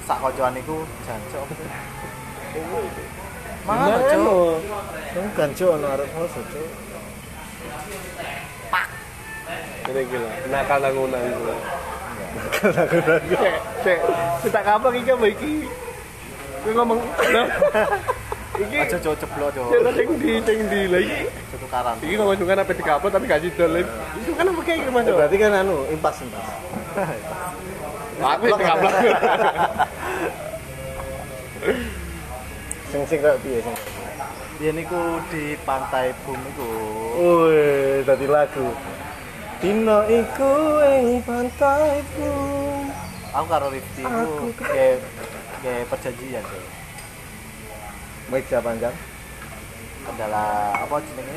Sak kocoan iku tuh? Mana cuk? Kamu ganjo ana arep foto, Cuk. Ini gila, nakal nangunan Cek, cek, cek, apa iki mbak ngomong, Iki aja cowok ceplok cowok. Ya tadi di ting di lagi. Cetukaran. Iki ngomong juga nape tiga tapi gaji dolim. Itu kan apa kayak gimana? Berarti kan anu impas impas. Tapi tiga Sing sing kau piye sing? Dia niku di pantai Bum iku. Wih, dadi lagu. Dino iku ing pantai pun. Aku karo Rifti iku kayak kayak perjanjian cuk. Meja panjang. Kendala apa jenenge?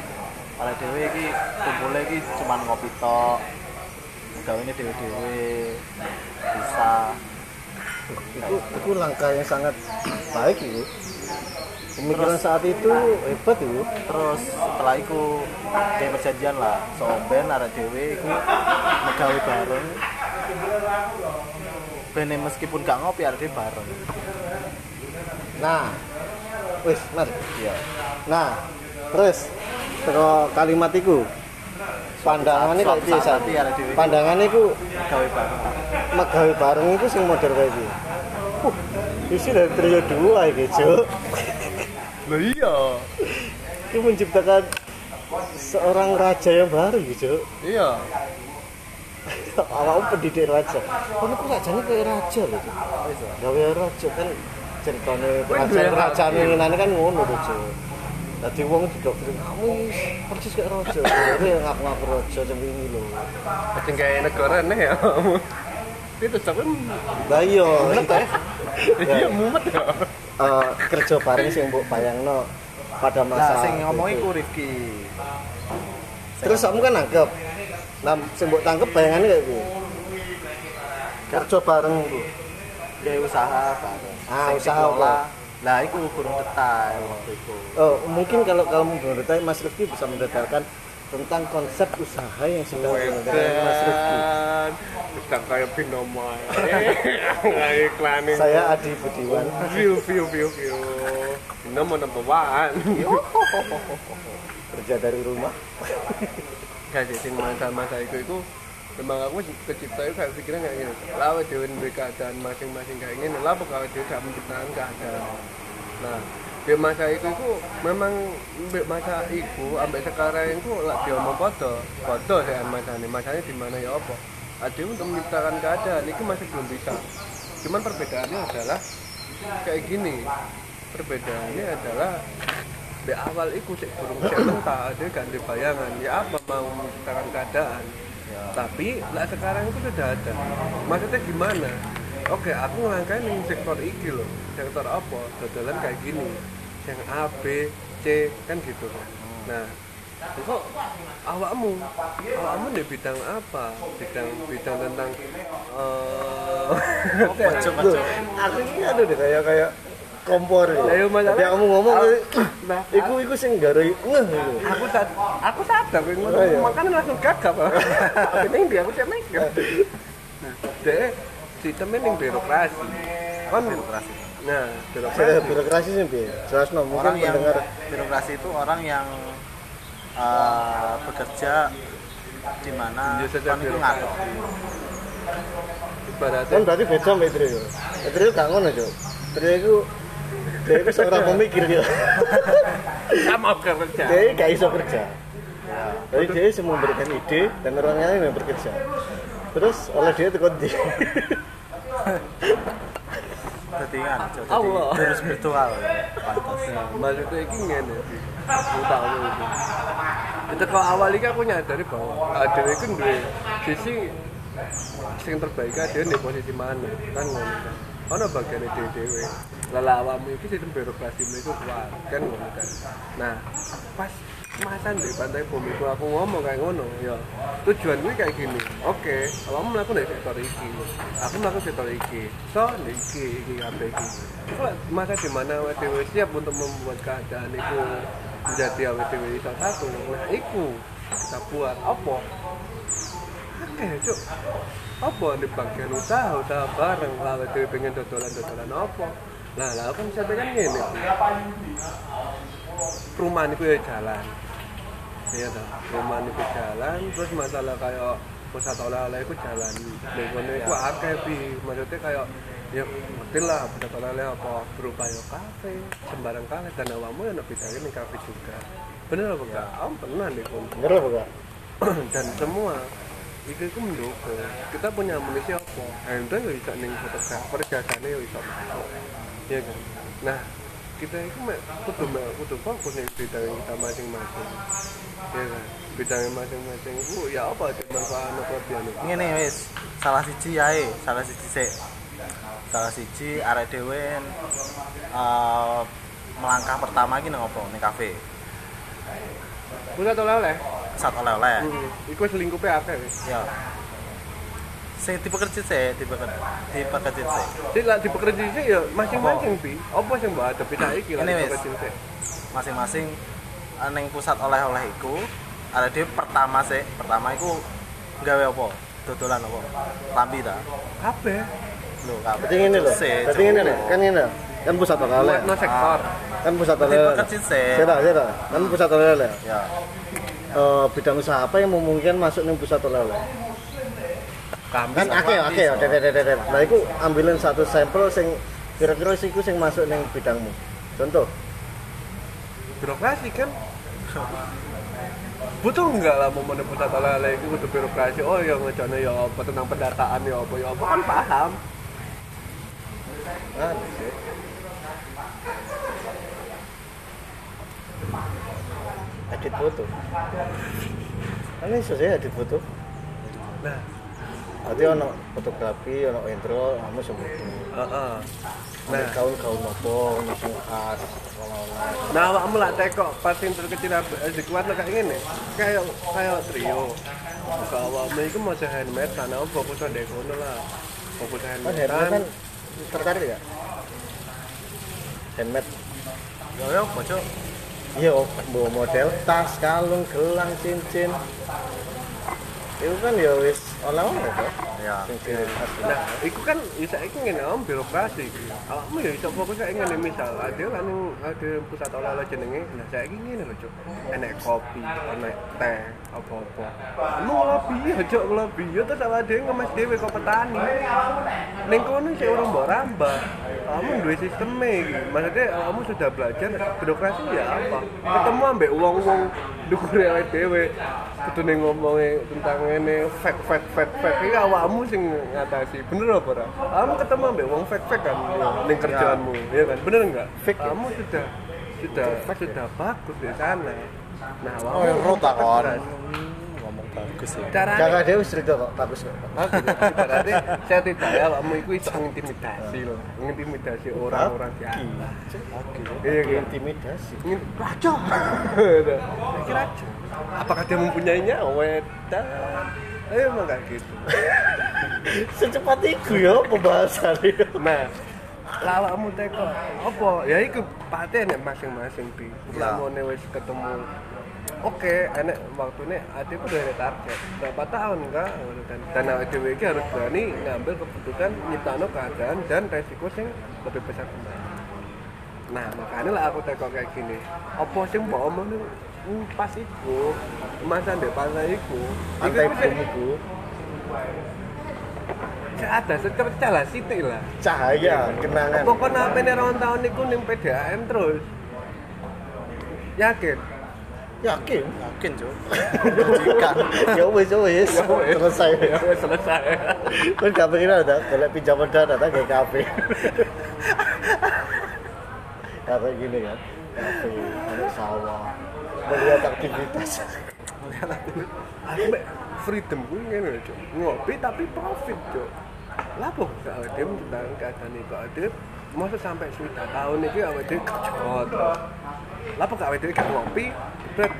Oleh dhewe iki kumpule iki cuman ngopi tok. Gawene dhewe-dhewe bisa Itu itu langkah yang sangat baik itu. Pemikiran saat itu hebat itu. terus setelah itu kayak perjanjian lah so ben arek dhewe iku megawe bareng ben meskipun gak ngopi dhewe bareng Nah, wis mas. iya Nah, terus teko kalimat iku pandangannya kayak piye dhewe Pandangannya iku megawe bareng megawe bareng itu sing model kayak piye? Uh, isi dari trio dua iki, Cuk. Loh iya. Itu menciptakan seorang raja yang baru gitu. Iya. *laughs* Awalnya pendidik raja. Kamu kok rajanya kayak raja loh. Gawe raja kan ceritanya kerajaan kerajaan ini kan ngono Cuk. Tadi wong didoktrin kamu persis kayak raja. *laughs* Dia ngaku-ngaku raja jam ini loh. Macam kayak negara nih ya. *laughs* Itu tapi Lah iya, iya mumet ya. Eh, kerja bareng sing mbok bayangno pada masa nah sing ngomong itu. iku Rifki Terus kamu kan nangkep. Nah, sing mbok tangkep bayangannya kayak piye? Kerja bareng itu. kayak usaha bareng Ah, Sing usaha dikelola, apa? lah iku kurang detail waktu itu Oh, mungkin kalau kalau menurut Mas Rifki bisa mendetailkan tentang konsep usaha yang sudah dilakukan Mas Rifki. Kayak binomo. *laughs* Kayak iklan ini. Saya Adi Budiwan. view view view view. Binomo number one. kerja dari rumah. Gak sih, sing masa-masa itu itu memang aku kecipta itu kayak pikiran kayak gini lah duwe keadaan masing-masing kayak gini lah dhewe gak menciptakan keadaan nah di masa itu itu memang di masa itu sampai sekarang itu lah dia mau foto foto masa ini masanya di mana ya apa? Ada untuk menciptakan keadaan itu masih belum bisa. Cuman perbedaannya adalah kayak gini. Perbedaannya adalah di awal itu cek burung cek mentah dia ganti bayangan. Ya apa mau menciptakan keadaan? Tapi lah sekarang itu sudah ada. Maksudnya gimana oke aku ngelangkain di sektor iki loh sektor apa? Dodolan kayak gini. Yang A B C kan gitu. Kan nah kok awakmu. Awakmu di bidang apa? Bidang bidang tentang Macam-macam. Loh, aku ini ada deh kayak kayak kompor ya. Lah, iya, masalah- Tapi kamu ngomong Nah, iku iku sing gara ngeh gitu. aku sad aku sadar gue Oh, iya. makanya langsung gagap. *laughs* Ini dia aku cek megang. Nah. Dia yang birokrasi kan birokrasi nah Saya birokrasi birokrasi sih piye? Jelas no, mungkin orang yang mendengar birokrasi itu orang yang eh, bekerja di mana Dia saja kon itu ngatur ibaratnya kan berarti beda sama Idri yo. Idri gak ngono, Cuk. Idri iku dia itu seorang pemikir gitu. sama kerja Dia gak iso kerja. Jadi dia semua memberikan ide dan orang lain yang bekerja. Terus oleh dia itu di kan jadi Allah. jurus virtual pantas Nah, maksudnya ini ngene itu. Itu kalau awal ini aku nyadari bahwa ada itu duwe sisi sing terbaik ada di posisi mana kan ngono kan. Ono bagian dhewe dhewe. Lah awakmu iki sistem birokrasi itu kuat kan ngono kan. Nah, pas masa di pantai bumi ku aku ngomong kayak ngono ya. Tujuan gue kayak gini. Oke awakmu melakukan dari sektor iki. Aku melakukan sektor iki. So di iki iki apa iki. Masa di mana WTW siap untuk membuat keadaan itu menjadi WTW salah satu. Nah iku kita buat. Apa? Oke cuk. Apa di bagian usaha usaha bareng? Lah WTW pengen dodolan dodolan apa? Lah lah kan saya kan gini perumahan itu ya jalan. Iya toh perumahan itu jalan terus masalah kayak pusat oleh-oleh itu jalan. Lingkungan itu akeh bi maksudnya kayak ya ngerti lah pusat oleh-oleh apa berupa ya kafe sembarang kafe dan awamu ya lebih dari nih kafe juga. Bener apa enggak? Om pernah deh kun bener apa enggak? *clears throat* Dan semua itu itu mendukung. Kita punya amunisi apa? Hendra ya bisa nih fotografer jasanya ya bisa masuk. Ya kan? Nah kita itu mek kudu mek kudu fokus nih bidang kita masing-masing. Ya kan? Bidang masing-masing itu ya apa sih manfaat kelebihan itu ngene wis. Salah siji ae salah siji sik. Salah siji arek dhewe eh, melangkah pertama iki nang opo ning kafe. Pusat oleh-oleh? Saat oleh-oleh. Hmm. iku selingkupnya akeh wis. Ya sing dipekerjit sih dipekerjit dipekerjit sih jadi lah dipekerja sih ya masing-masing bi. Apa sih mbak ada beda iki lah Ini wis. dipekerja sih masing-masing eh, ning pusat oleh-oleh iku ada di pertama sih pertama iku gawe apa? Dodolan apa? Lambi ta? Kabeh. Lho kabeh. Sih, berarti ini Cuk. nih kan ini kan pusat oleh. Buat no sektor. Kan pusat oleh. Dipekerjit sih Sira, sira. Kan pusat oleh-oleh. ya. Eh, bidang usaha apa yang memungkinkan masuk nih pusat oleh-oleh? Kami Kan akeh akeh ya, dede dede dede. Nah, iku ambilin satu sampel sing kira-kira sih iku sing masuk ning bidangmu. Contoh, birokrasi kan butuh enggak lah mau mana pusat oleh-oleh itu butuh birokrasi oh ya ngecane ya apa tentang pendataan ya apa ya apa kan paham kan sih. Edit foto. Kan iso sih edit foto. nah Berarti ono fotografi, ono intro, kamu sebutu. heeh Nah, Nah. gaun-gaun apa, nyusun khas, nah awakmu lah teko pas yang terkecil di kuat kayak gini kayak kayak trio kalau awakmu itu mau handmade karena aku fokus on kono lah fokus handmade handmade kan tertarik ya? Handmade ya ya apa cuk Iya, bawa model tas, kalung, gelang, cincin. Itu kan ya wis oleh-oleh kok. ya Sing khas. Nah, itu kan bisa itu ngene om birokrasi. Awakmu ya iso fokus kayak ngene misal ada kan ada pusat oleh-oleh jenenge. Nah, saya iki ngene lho, Cuk. Enek kopi, enek teh, apa-apa. Anu ngelobi, aja ngelobi. Ya terus awake dhewe ngemes dhewe kok petani. Ning kono sik urung mbok rambah. Kamu duwe sisteme iki. Maksudnya kamu sudah belajar birokrasi ya apa? Ketemu ambek wong-wong dukure awake dhewe. Kudu ngomongnya tentang ini fake fake fake fake iki awakmu sing ngatasi. Bener apa ora? Kamu ketemu ambek wong fake fake kan ning kerjaanmu, ya kan? Bener enggak? Fake ya? Kamu sudah sudah sudah bagus di sana. Nah, awakmu oh rota beras. ngomong bagus ya Caranya Kakak dia wis cerita kok, bagus kok. Ibaratnya saya tidak ya awakmu itu iso ngintimidasi loh. Ngintimidasi orang-orang di atas. Iya kan? Intimidasi. raja *laughs* raja apakah dia mempunyainya wedan eh emang kayak gitu. *laughs* Secepat itu ya pembahasan itu. nah lawakmu teko. Apa? Ya iku pate nek masing-masing bi. Mau wis ketemu. Oke enek waktunya ade udah ada target. Berapa tahun enggak dan dan dhewe iki harus berani ngambil keputusan nyiptano keadaan dan resiko sing lebih besar kembali. Nah makanya lah aku teko kayak gini. Apa sing mbok omong pas iku masa ndek pantai iku Pantai iku ada secerca lah sithik lah cahaya, kenangan. Pokoknya apa nih tahun niku ning PDAM terus. Yakin? Yakin? yakin cuk menjanjikan *laughs* ya wis ya wis Ya selesai. Ya wis selesai. Kan gak pengen ada, golek pinjaman dana tak kayak kafe. *laughs* Kafe gini kan, kafe, ada sawah, melihat aktivitas. Mek freedom gue ngene lho, Cuk. Ngopi tapi profit, Cuk. Lah kok gak ada tentang keadaan kok ada masa sampai sudah tahun awake dhewe kerja. Lah kok gak awake dhewe gak ngopi, bet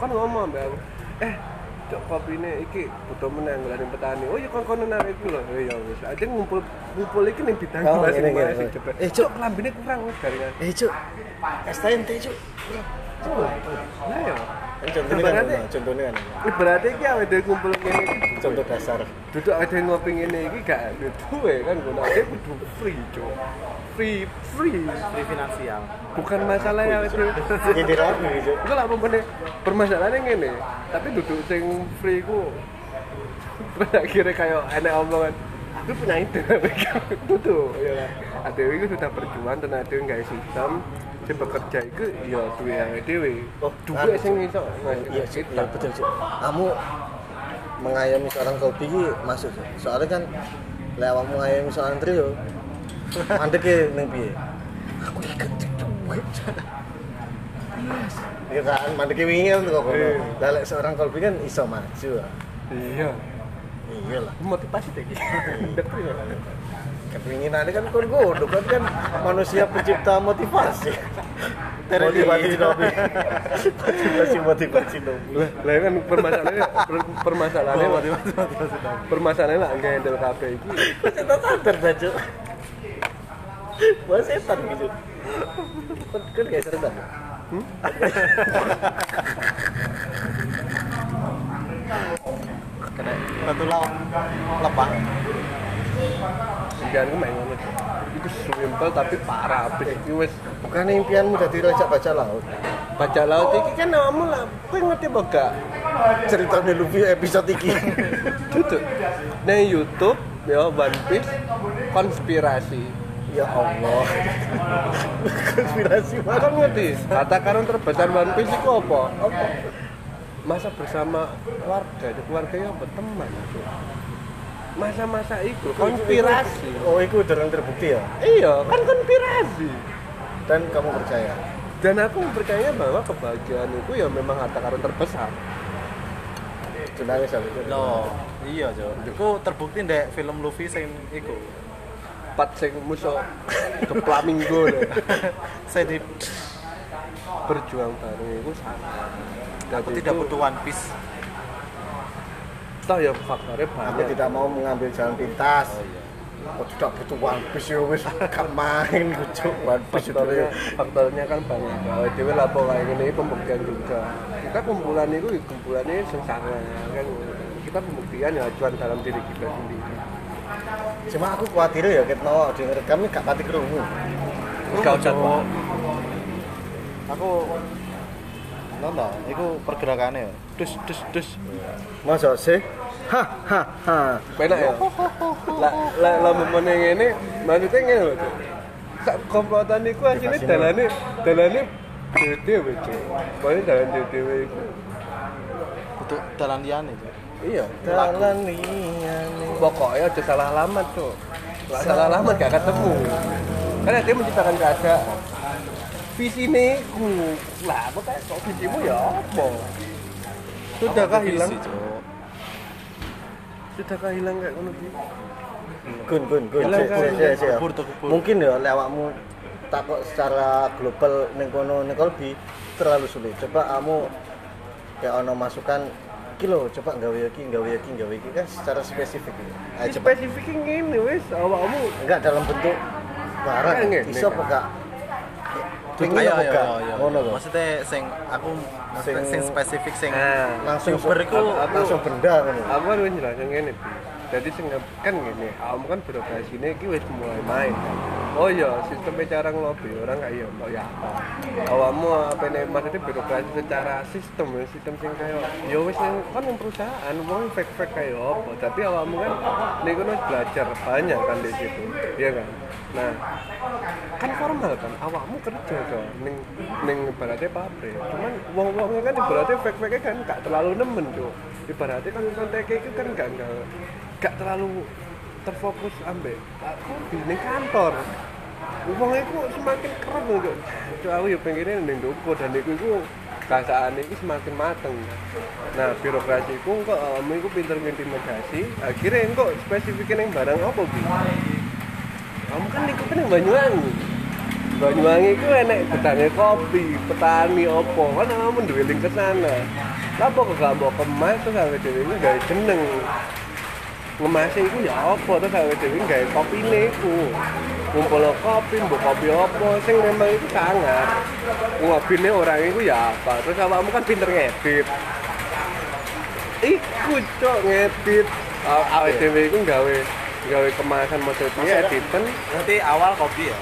kan ngomong mbak eh cok kopi ini iki butuh menang ngeladin petani. Oh iya kon kono nang iku lho. Oh iya wis. Aja ngumpul ngumpul iki ning bidang Oh, masing ngene, masing ngene. cepet. Eh, cok lambene kurang wis jaringan Eh cuk, STNT cuk. nah ya Kan contohnya kan, contohnya kan. iki awake dhewe kumpul ngene Contoh dasar. duduk awake dhewe ngopi ngene iki gak ada duwe kan ngono aja kudu free cok free free free finansial bukan masalah ya awake dhewe Jadi rapi cuk. Enggak lah pokoknya permasalahannya ngene. Tapi duduk sing free ku *laughs* terus akhirnya kayak enak omongan aku punya ide duduk ya kan ada itu sudah berjuang dan ada yang nggak sistem si bekerja itu ya duwe yang dewe Oh, duwe anu, sing iso Iya iya betul cuk. Kamu mengayomi seorang kopi iki masuk. Soalnya kan lewat mengayomi seorang trio. Mandeke ning piye? Aku ikut duit. Iya kan, mandeke wingi kan kok. Iya. Lah lek seorang kopi kan iso maju. iya Iya lah. motivasi deh Dek, ya. Kepinginannya kan kon godok kan kan manusia pencipta motivasi. Motivasi Nobi. Motivasi motivasi Nobi. lah kan permasalahannya per- permasalahannya permasalahannya lah nggak handle Kok setan sadar dah cuk. Wah setan gitu. Kan kan kayak setan. Hmm? *laughs* laut lebah Impian gue main ngono. Itu simpel tapi parah abis iki wis Bukan impianmu jadi raja baca laut. baca laut iki kan kamu lah. Kowe ngerti apa gak? Ceritanya Luffy episode iki. *laughs* Duduk. Nang YouTube ya One Piece konspirasi. ya Allah. *laughs* Konspirasi Kau banget. ngerti? Kata karun terbesar One Piece itu apa? Apa? Masa bersama keluarga, ada keluarganya apa? Teman. Masa-masa itu konspirasi. Oh, itu udah terbukti ya. Iya, kan konspirasi. Dan kamu percaya? Dan aku percaya bahwa kebahagiaan itu ya memang harta karun terbesar. Jenenge sampe itu. lo iya jo itu terbukti ndek film Luffy sing iku Pat sing musuh ke flamingo *laughs* saya di berjuang bareng itu sama. aku tidak itu- butuh One Piece. Toh ya faktornya Aku banyak. tidak mau mengambil jalan pintas. Oh, tidak butuh One Piece ya wis. Gak main kucuk One Piece faktornya faktornya kan banyak. Kalau dewe lapo kayak gini pembuktian juga. Kita kumpulan itu kumpulan ini sengsara kan? Kita pembuktian ya cuan dalam diri kita sendiri. Cuma aku khawatir ya ket mau denger kami gak pati krungu. Gak usah, aku nonton itu pergerakannya. Ya dus dus. Dus Masa sih? Ha ha ha. penak ya? Lah lah lah memone ngene maksudnya ngene lho sak komplotan iku asline dalane dalane dhewe Cuk. Pokoknya dalan dhewe iku untuk jalan liane itu iya. Dalan liyane. pokoknya aja salah alamat tuh salah alamat gak ketemu. Karena dia menciptakan keadaan visi ini ku lah apa kayak kok visimu ya apa sudahkah hilang sudahkah hilang kayak ngono ki Gun gun gun. Hilang kan? Kubur. Mungkin ya lewatmu takut secara global ning kono ning Kolbi terlalu sulit. Coba kamu kayak ono masukan kilo coba gawe iki gawe iki gawe iki kan secara spesifik ya. Ayo Ini coba spesifiknya ngene wis awakmu enggak dalam bentuk barang Kayak ngene, iso kan? apa gak Pingin ayo apa ayo ayo. Ngono lho. maksudnya sing aku maksudnya Sing- sing spesifik sing nah langsung Super iku. aku- langsung benda ngono. aku kan wis jelasin ngene jadi sing kan ngene awakmu kan birokrasine iki wis mulai main kan. Oh iya sistemnya cara ngelobi orang kayak iya kok ya apa awakmu apa nih maksudnya birokrasi secara sistem ya sistem sing kayak ya wis yang kan yang perusahaan wong fake fake kayak apa. Tapi awakmu kan nih kono belajar banyak kan di situ iya kan nah kan formal kan awakmu kerja kan ning ning ibaratnya pabrik. Cuman wong wongnya kan ibaratnya fake fake kan gak terlalu nemen tuh ibaratnya kan kontek itu kan gak gak gak terlalu terfokus ambek aku di ning kantor? Wong iku semakin keren kok Cuk, aku ya pengennya ning duku dan iku iku kasaan iki semakin mateng. Nah birokrasi iku kok kamu iku pinter ngintimidasi akhirnya kok spesifikin yang barang apa bi kamu kan lingkupnya yang Banyuwangi Banyuwangi ku enek gedangnya kopi, petani opo, kan kamu nduweling ke sana. Lapo kok gak mau kemas terus awake dhewe iku gawe jeneng. Ngemase iku ya opo terus awake dhewe gawe kopine iku. Kumpul kopi, mbok kopi opo sing memang itu sangat. Ngobine orang iku ya apa. Terus awakmu kan pinter ngedit. Iku cok ngedit. Aw- Awake dhewe iku gawe gawe kemasan maksudnya editen Berarti awal kopi ya.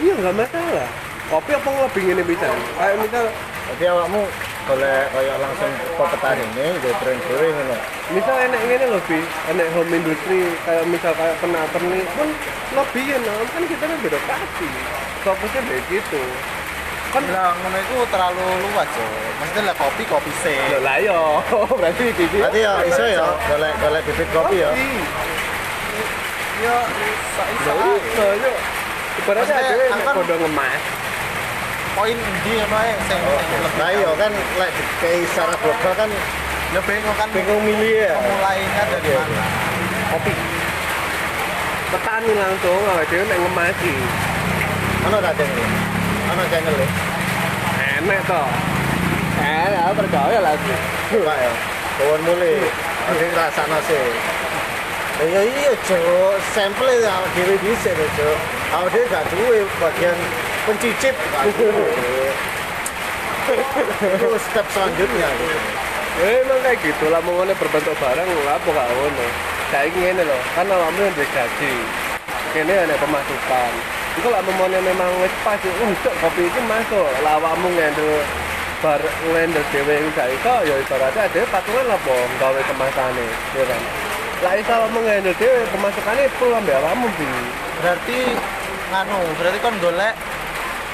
Iya nggak masalah. Kopi apa lebih ini bisa? Kayak misal, Jadi awakmu golek kaya langsung ke petani ini, gue brand dhewe ngono. misal enek ini lebih, enek home industry kayak misal kayak kena perni pun lebih ya, nah. kan kita kan beda kasih. Fokusnya kayak gitu. Kan bilang ngono itu terlalu luas yo. Maksudnya lah kopi kopi se. Ya lah yo, *laughs* berarti gitu. Berarti ya iso ya golek golek bibit kopi ya. Yo Ya iso yo. Ibaratnya Maksudnya, ada yang aku kan- kodo ngemas. poin di ngono ae sing sing lebih. Nah iya kan lek kayak secara global kan Ya bingung kan bingung milih ya. mulainya dari Iya. mana. Kopi. Petani langsung, awake dhewe nek ngemasi. Mana ada channel? Mana channel ya? Enek toh. Enek, aku percaya lagi. Pak ya. Kawan mulai. Sing rasakno sih. Ya iya iya cuk, sampel ya awak dhewe dhisik lho cuk. Awak dhewe gak duwe bagian pencicip. Itu step selanjutnya. Ya emang kayak gitu lah mau berbentuk barang apa gak ngono. Kayak ngene loh, kan awakmu yang gaji. Kene ada pemasukan. Iku lah mau memang wis pas, cok kopi iki masuk. Lah awakmu ngendel bar ngendel dhewe iku gak iso ya ibaratnya ada patungan lah po gawe kemasane, ya kan. Lah iso ngendel dhewe pemasukane full ambek awakmu bi. Berarti nganu, berarti kon golek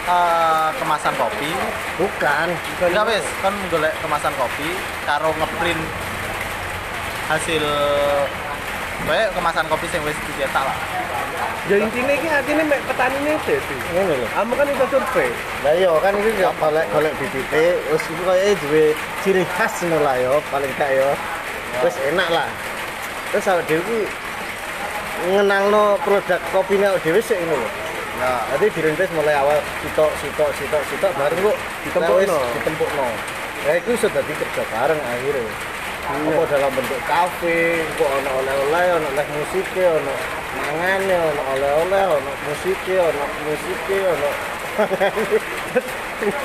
eh, kemasan kopi. Bukan. Enggak wis, kon golek kemasan kopi karo ngeprint hasil Kayak kemasan kopi sing wis dicetak lah. Ya intinya iki atine mek petanine dhewe. Ngono lho. Kamu kan iso survei. Lah iya kan iki gak golek golek bibite, wis iku kaya duwe ciri khas ngono lah ya, paling gak ya. Wis enak lah. Terus awake dhewe ku ngenalno produk kopine awake dhewe sik ngono lho. Ya. Jadi dirintis mulai awal sitok sitok sitok sitok baru kok Ditempukno. wis ditempukno. Ya itu sudah kerja bareng akhirnya. Apa dalam bentuk kafe, kok ono oleh-oleh, ono oleh musike, ono mangane, ono oleh-oleh, ono musike, ono musike, ono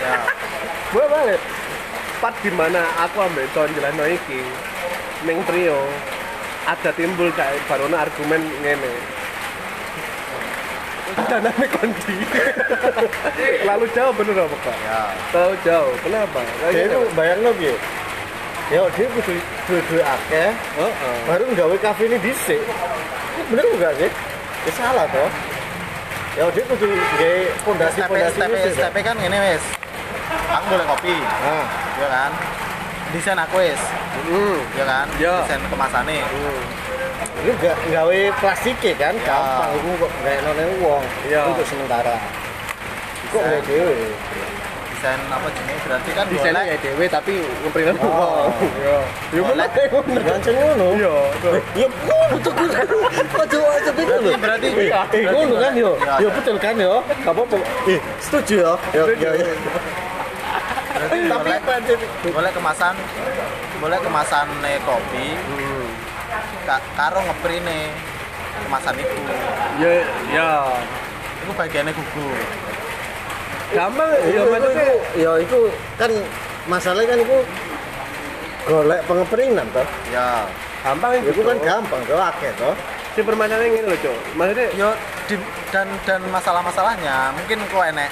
Ya. Boleh balik. Pas di mana aku ambil tahun jalan iki ning trio ada timbul kayak baru argumen ngene. Danane kondi. *laughs* Lalu jauh bener apa kak? Ya. Tahu jauh. Kenapa? Kayak dia gitu. itu bayangno piye? Ya dia kudu duwe-duwe akeh, Heeh. baru nggawe kafe ini dhisik. Ini Bener enggak sih? Ya salah toh. Ya dia kudu gawe pondasi pondasi step dhisik. step kan ngene wis. Aku boleh kopi, Nah, ya kan? Desain aku wis, Hmm. ya kan? Ya. Desain kemasane. Hmm. ini gak gawe plastik kan, Ya. gampang iku kok none wong. Ya. Untuk sementara. Kok gawe dhewe? Desain apa jenis? Berarti kan Desainnya ya dewe tapi ngeprintan Oh. uang. Iya. Ya Golek. bener ngono. Iya. Ya tuh kudu. Ojo berarti- Eh, eh, ngono kan yo. Ya, Yo ya. betul kan yo. Gak apa-apa. Eh, setuju ya. Yo yo. yo. berarti Tapi golek kemasan golek kemasan kopi Hmm. ka, karo ngeprine kemasan itu. Ya ya. Itu bagiannya gugur. Gampang Ya ya maksudnya ya itu kan masalahnya kan itu golek pengepringan toh. Ya. gampang Itu kan gampang toh akeh toh. si permasalahan ini loh cok maksudnya Yo di- dan dan masalah-masalahnya mungkin kok enek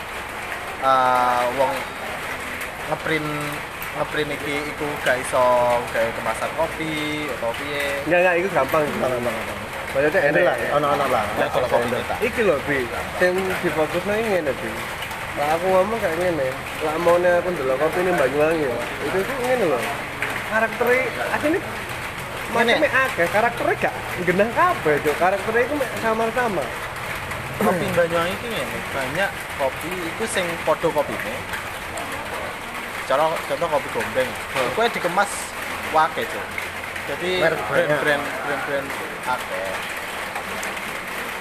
eh, wong ngeprint ngeprint iki iku gak iso gawe kemasan kopi atau piye. enggak enggak itu gampang. Bang bang. maksudnya Ini enak lah, ono-ono lah. Ya kalau kopi kita. iki loh bi. Yang difokusnya ini ngene bi. Lah aku ngomong kayak ngene. Lah mau aku dulu kopi ini Banyuwangi ya itu tuh ngene loh karakternya aslinya macamnya akeh. Karakternya gak genah kabeh cok karakternya itu mek samar-samar. Kopi Banyuwangi iki ngene, banyak kopi iku sing padha kopine. Contoh contoh kopi gombeng. Iku ae dikemas wake, Cuk. Jadi Merek banyak. brand-brand brand-brand akeh.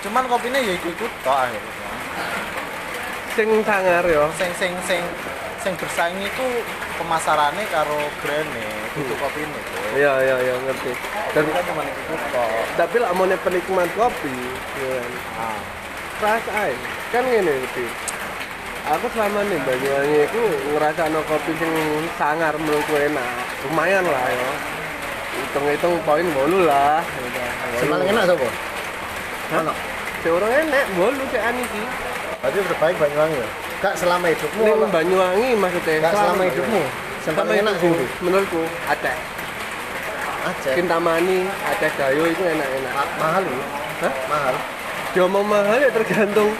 Cuman kopinya ya ikut-ikut tok akhirnya. sing sangar yo sing sing sing sing bersaing itu pemasarannya karo brandnya itu kopi ini iya iya iya ngerti dan dan kan cuma itu kok tapi lah mau penikmat kopi ya kan. ah. perasaan kan ngene iki aku selama nih Banyuwangi itu ngerasa no kopi sing sangar menurutku enak lumayan lah ya hitung-hitung poin bolu lah Sing paling enak sapa? Ono. seorang enak bolu sih ani sih Berarti terbaik Banyuwangi ya. Gak selama hidupmu. Ono. Banyuwangi maksudnya Gak selama hidupmu. Paling enak sih. menurutku ada Aja. Kintamani ada Gayo itu enak-enak Ma- mahal ya. Hah? Mahal. dia mau mahal ya tergantung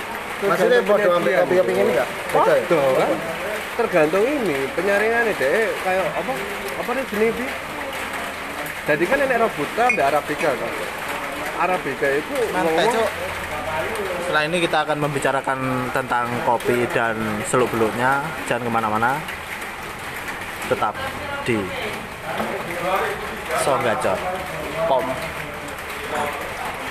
Maksudnya bodo ambil kopi-kopi ini enggak? Podo, kan tergantung ini penyaringan deh kayak apa apa nih jenis ini jadi kan ini robusta ada arabica kan arabica itu Mantap, Cuk. Setelah ini kita akan membicarakan tentang kopi dan seluk-beluknya. Jangan ke mana-mana. Tetap di Songgacor. Pom.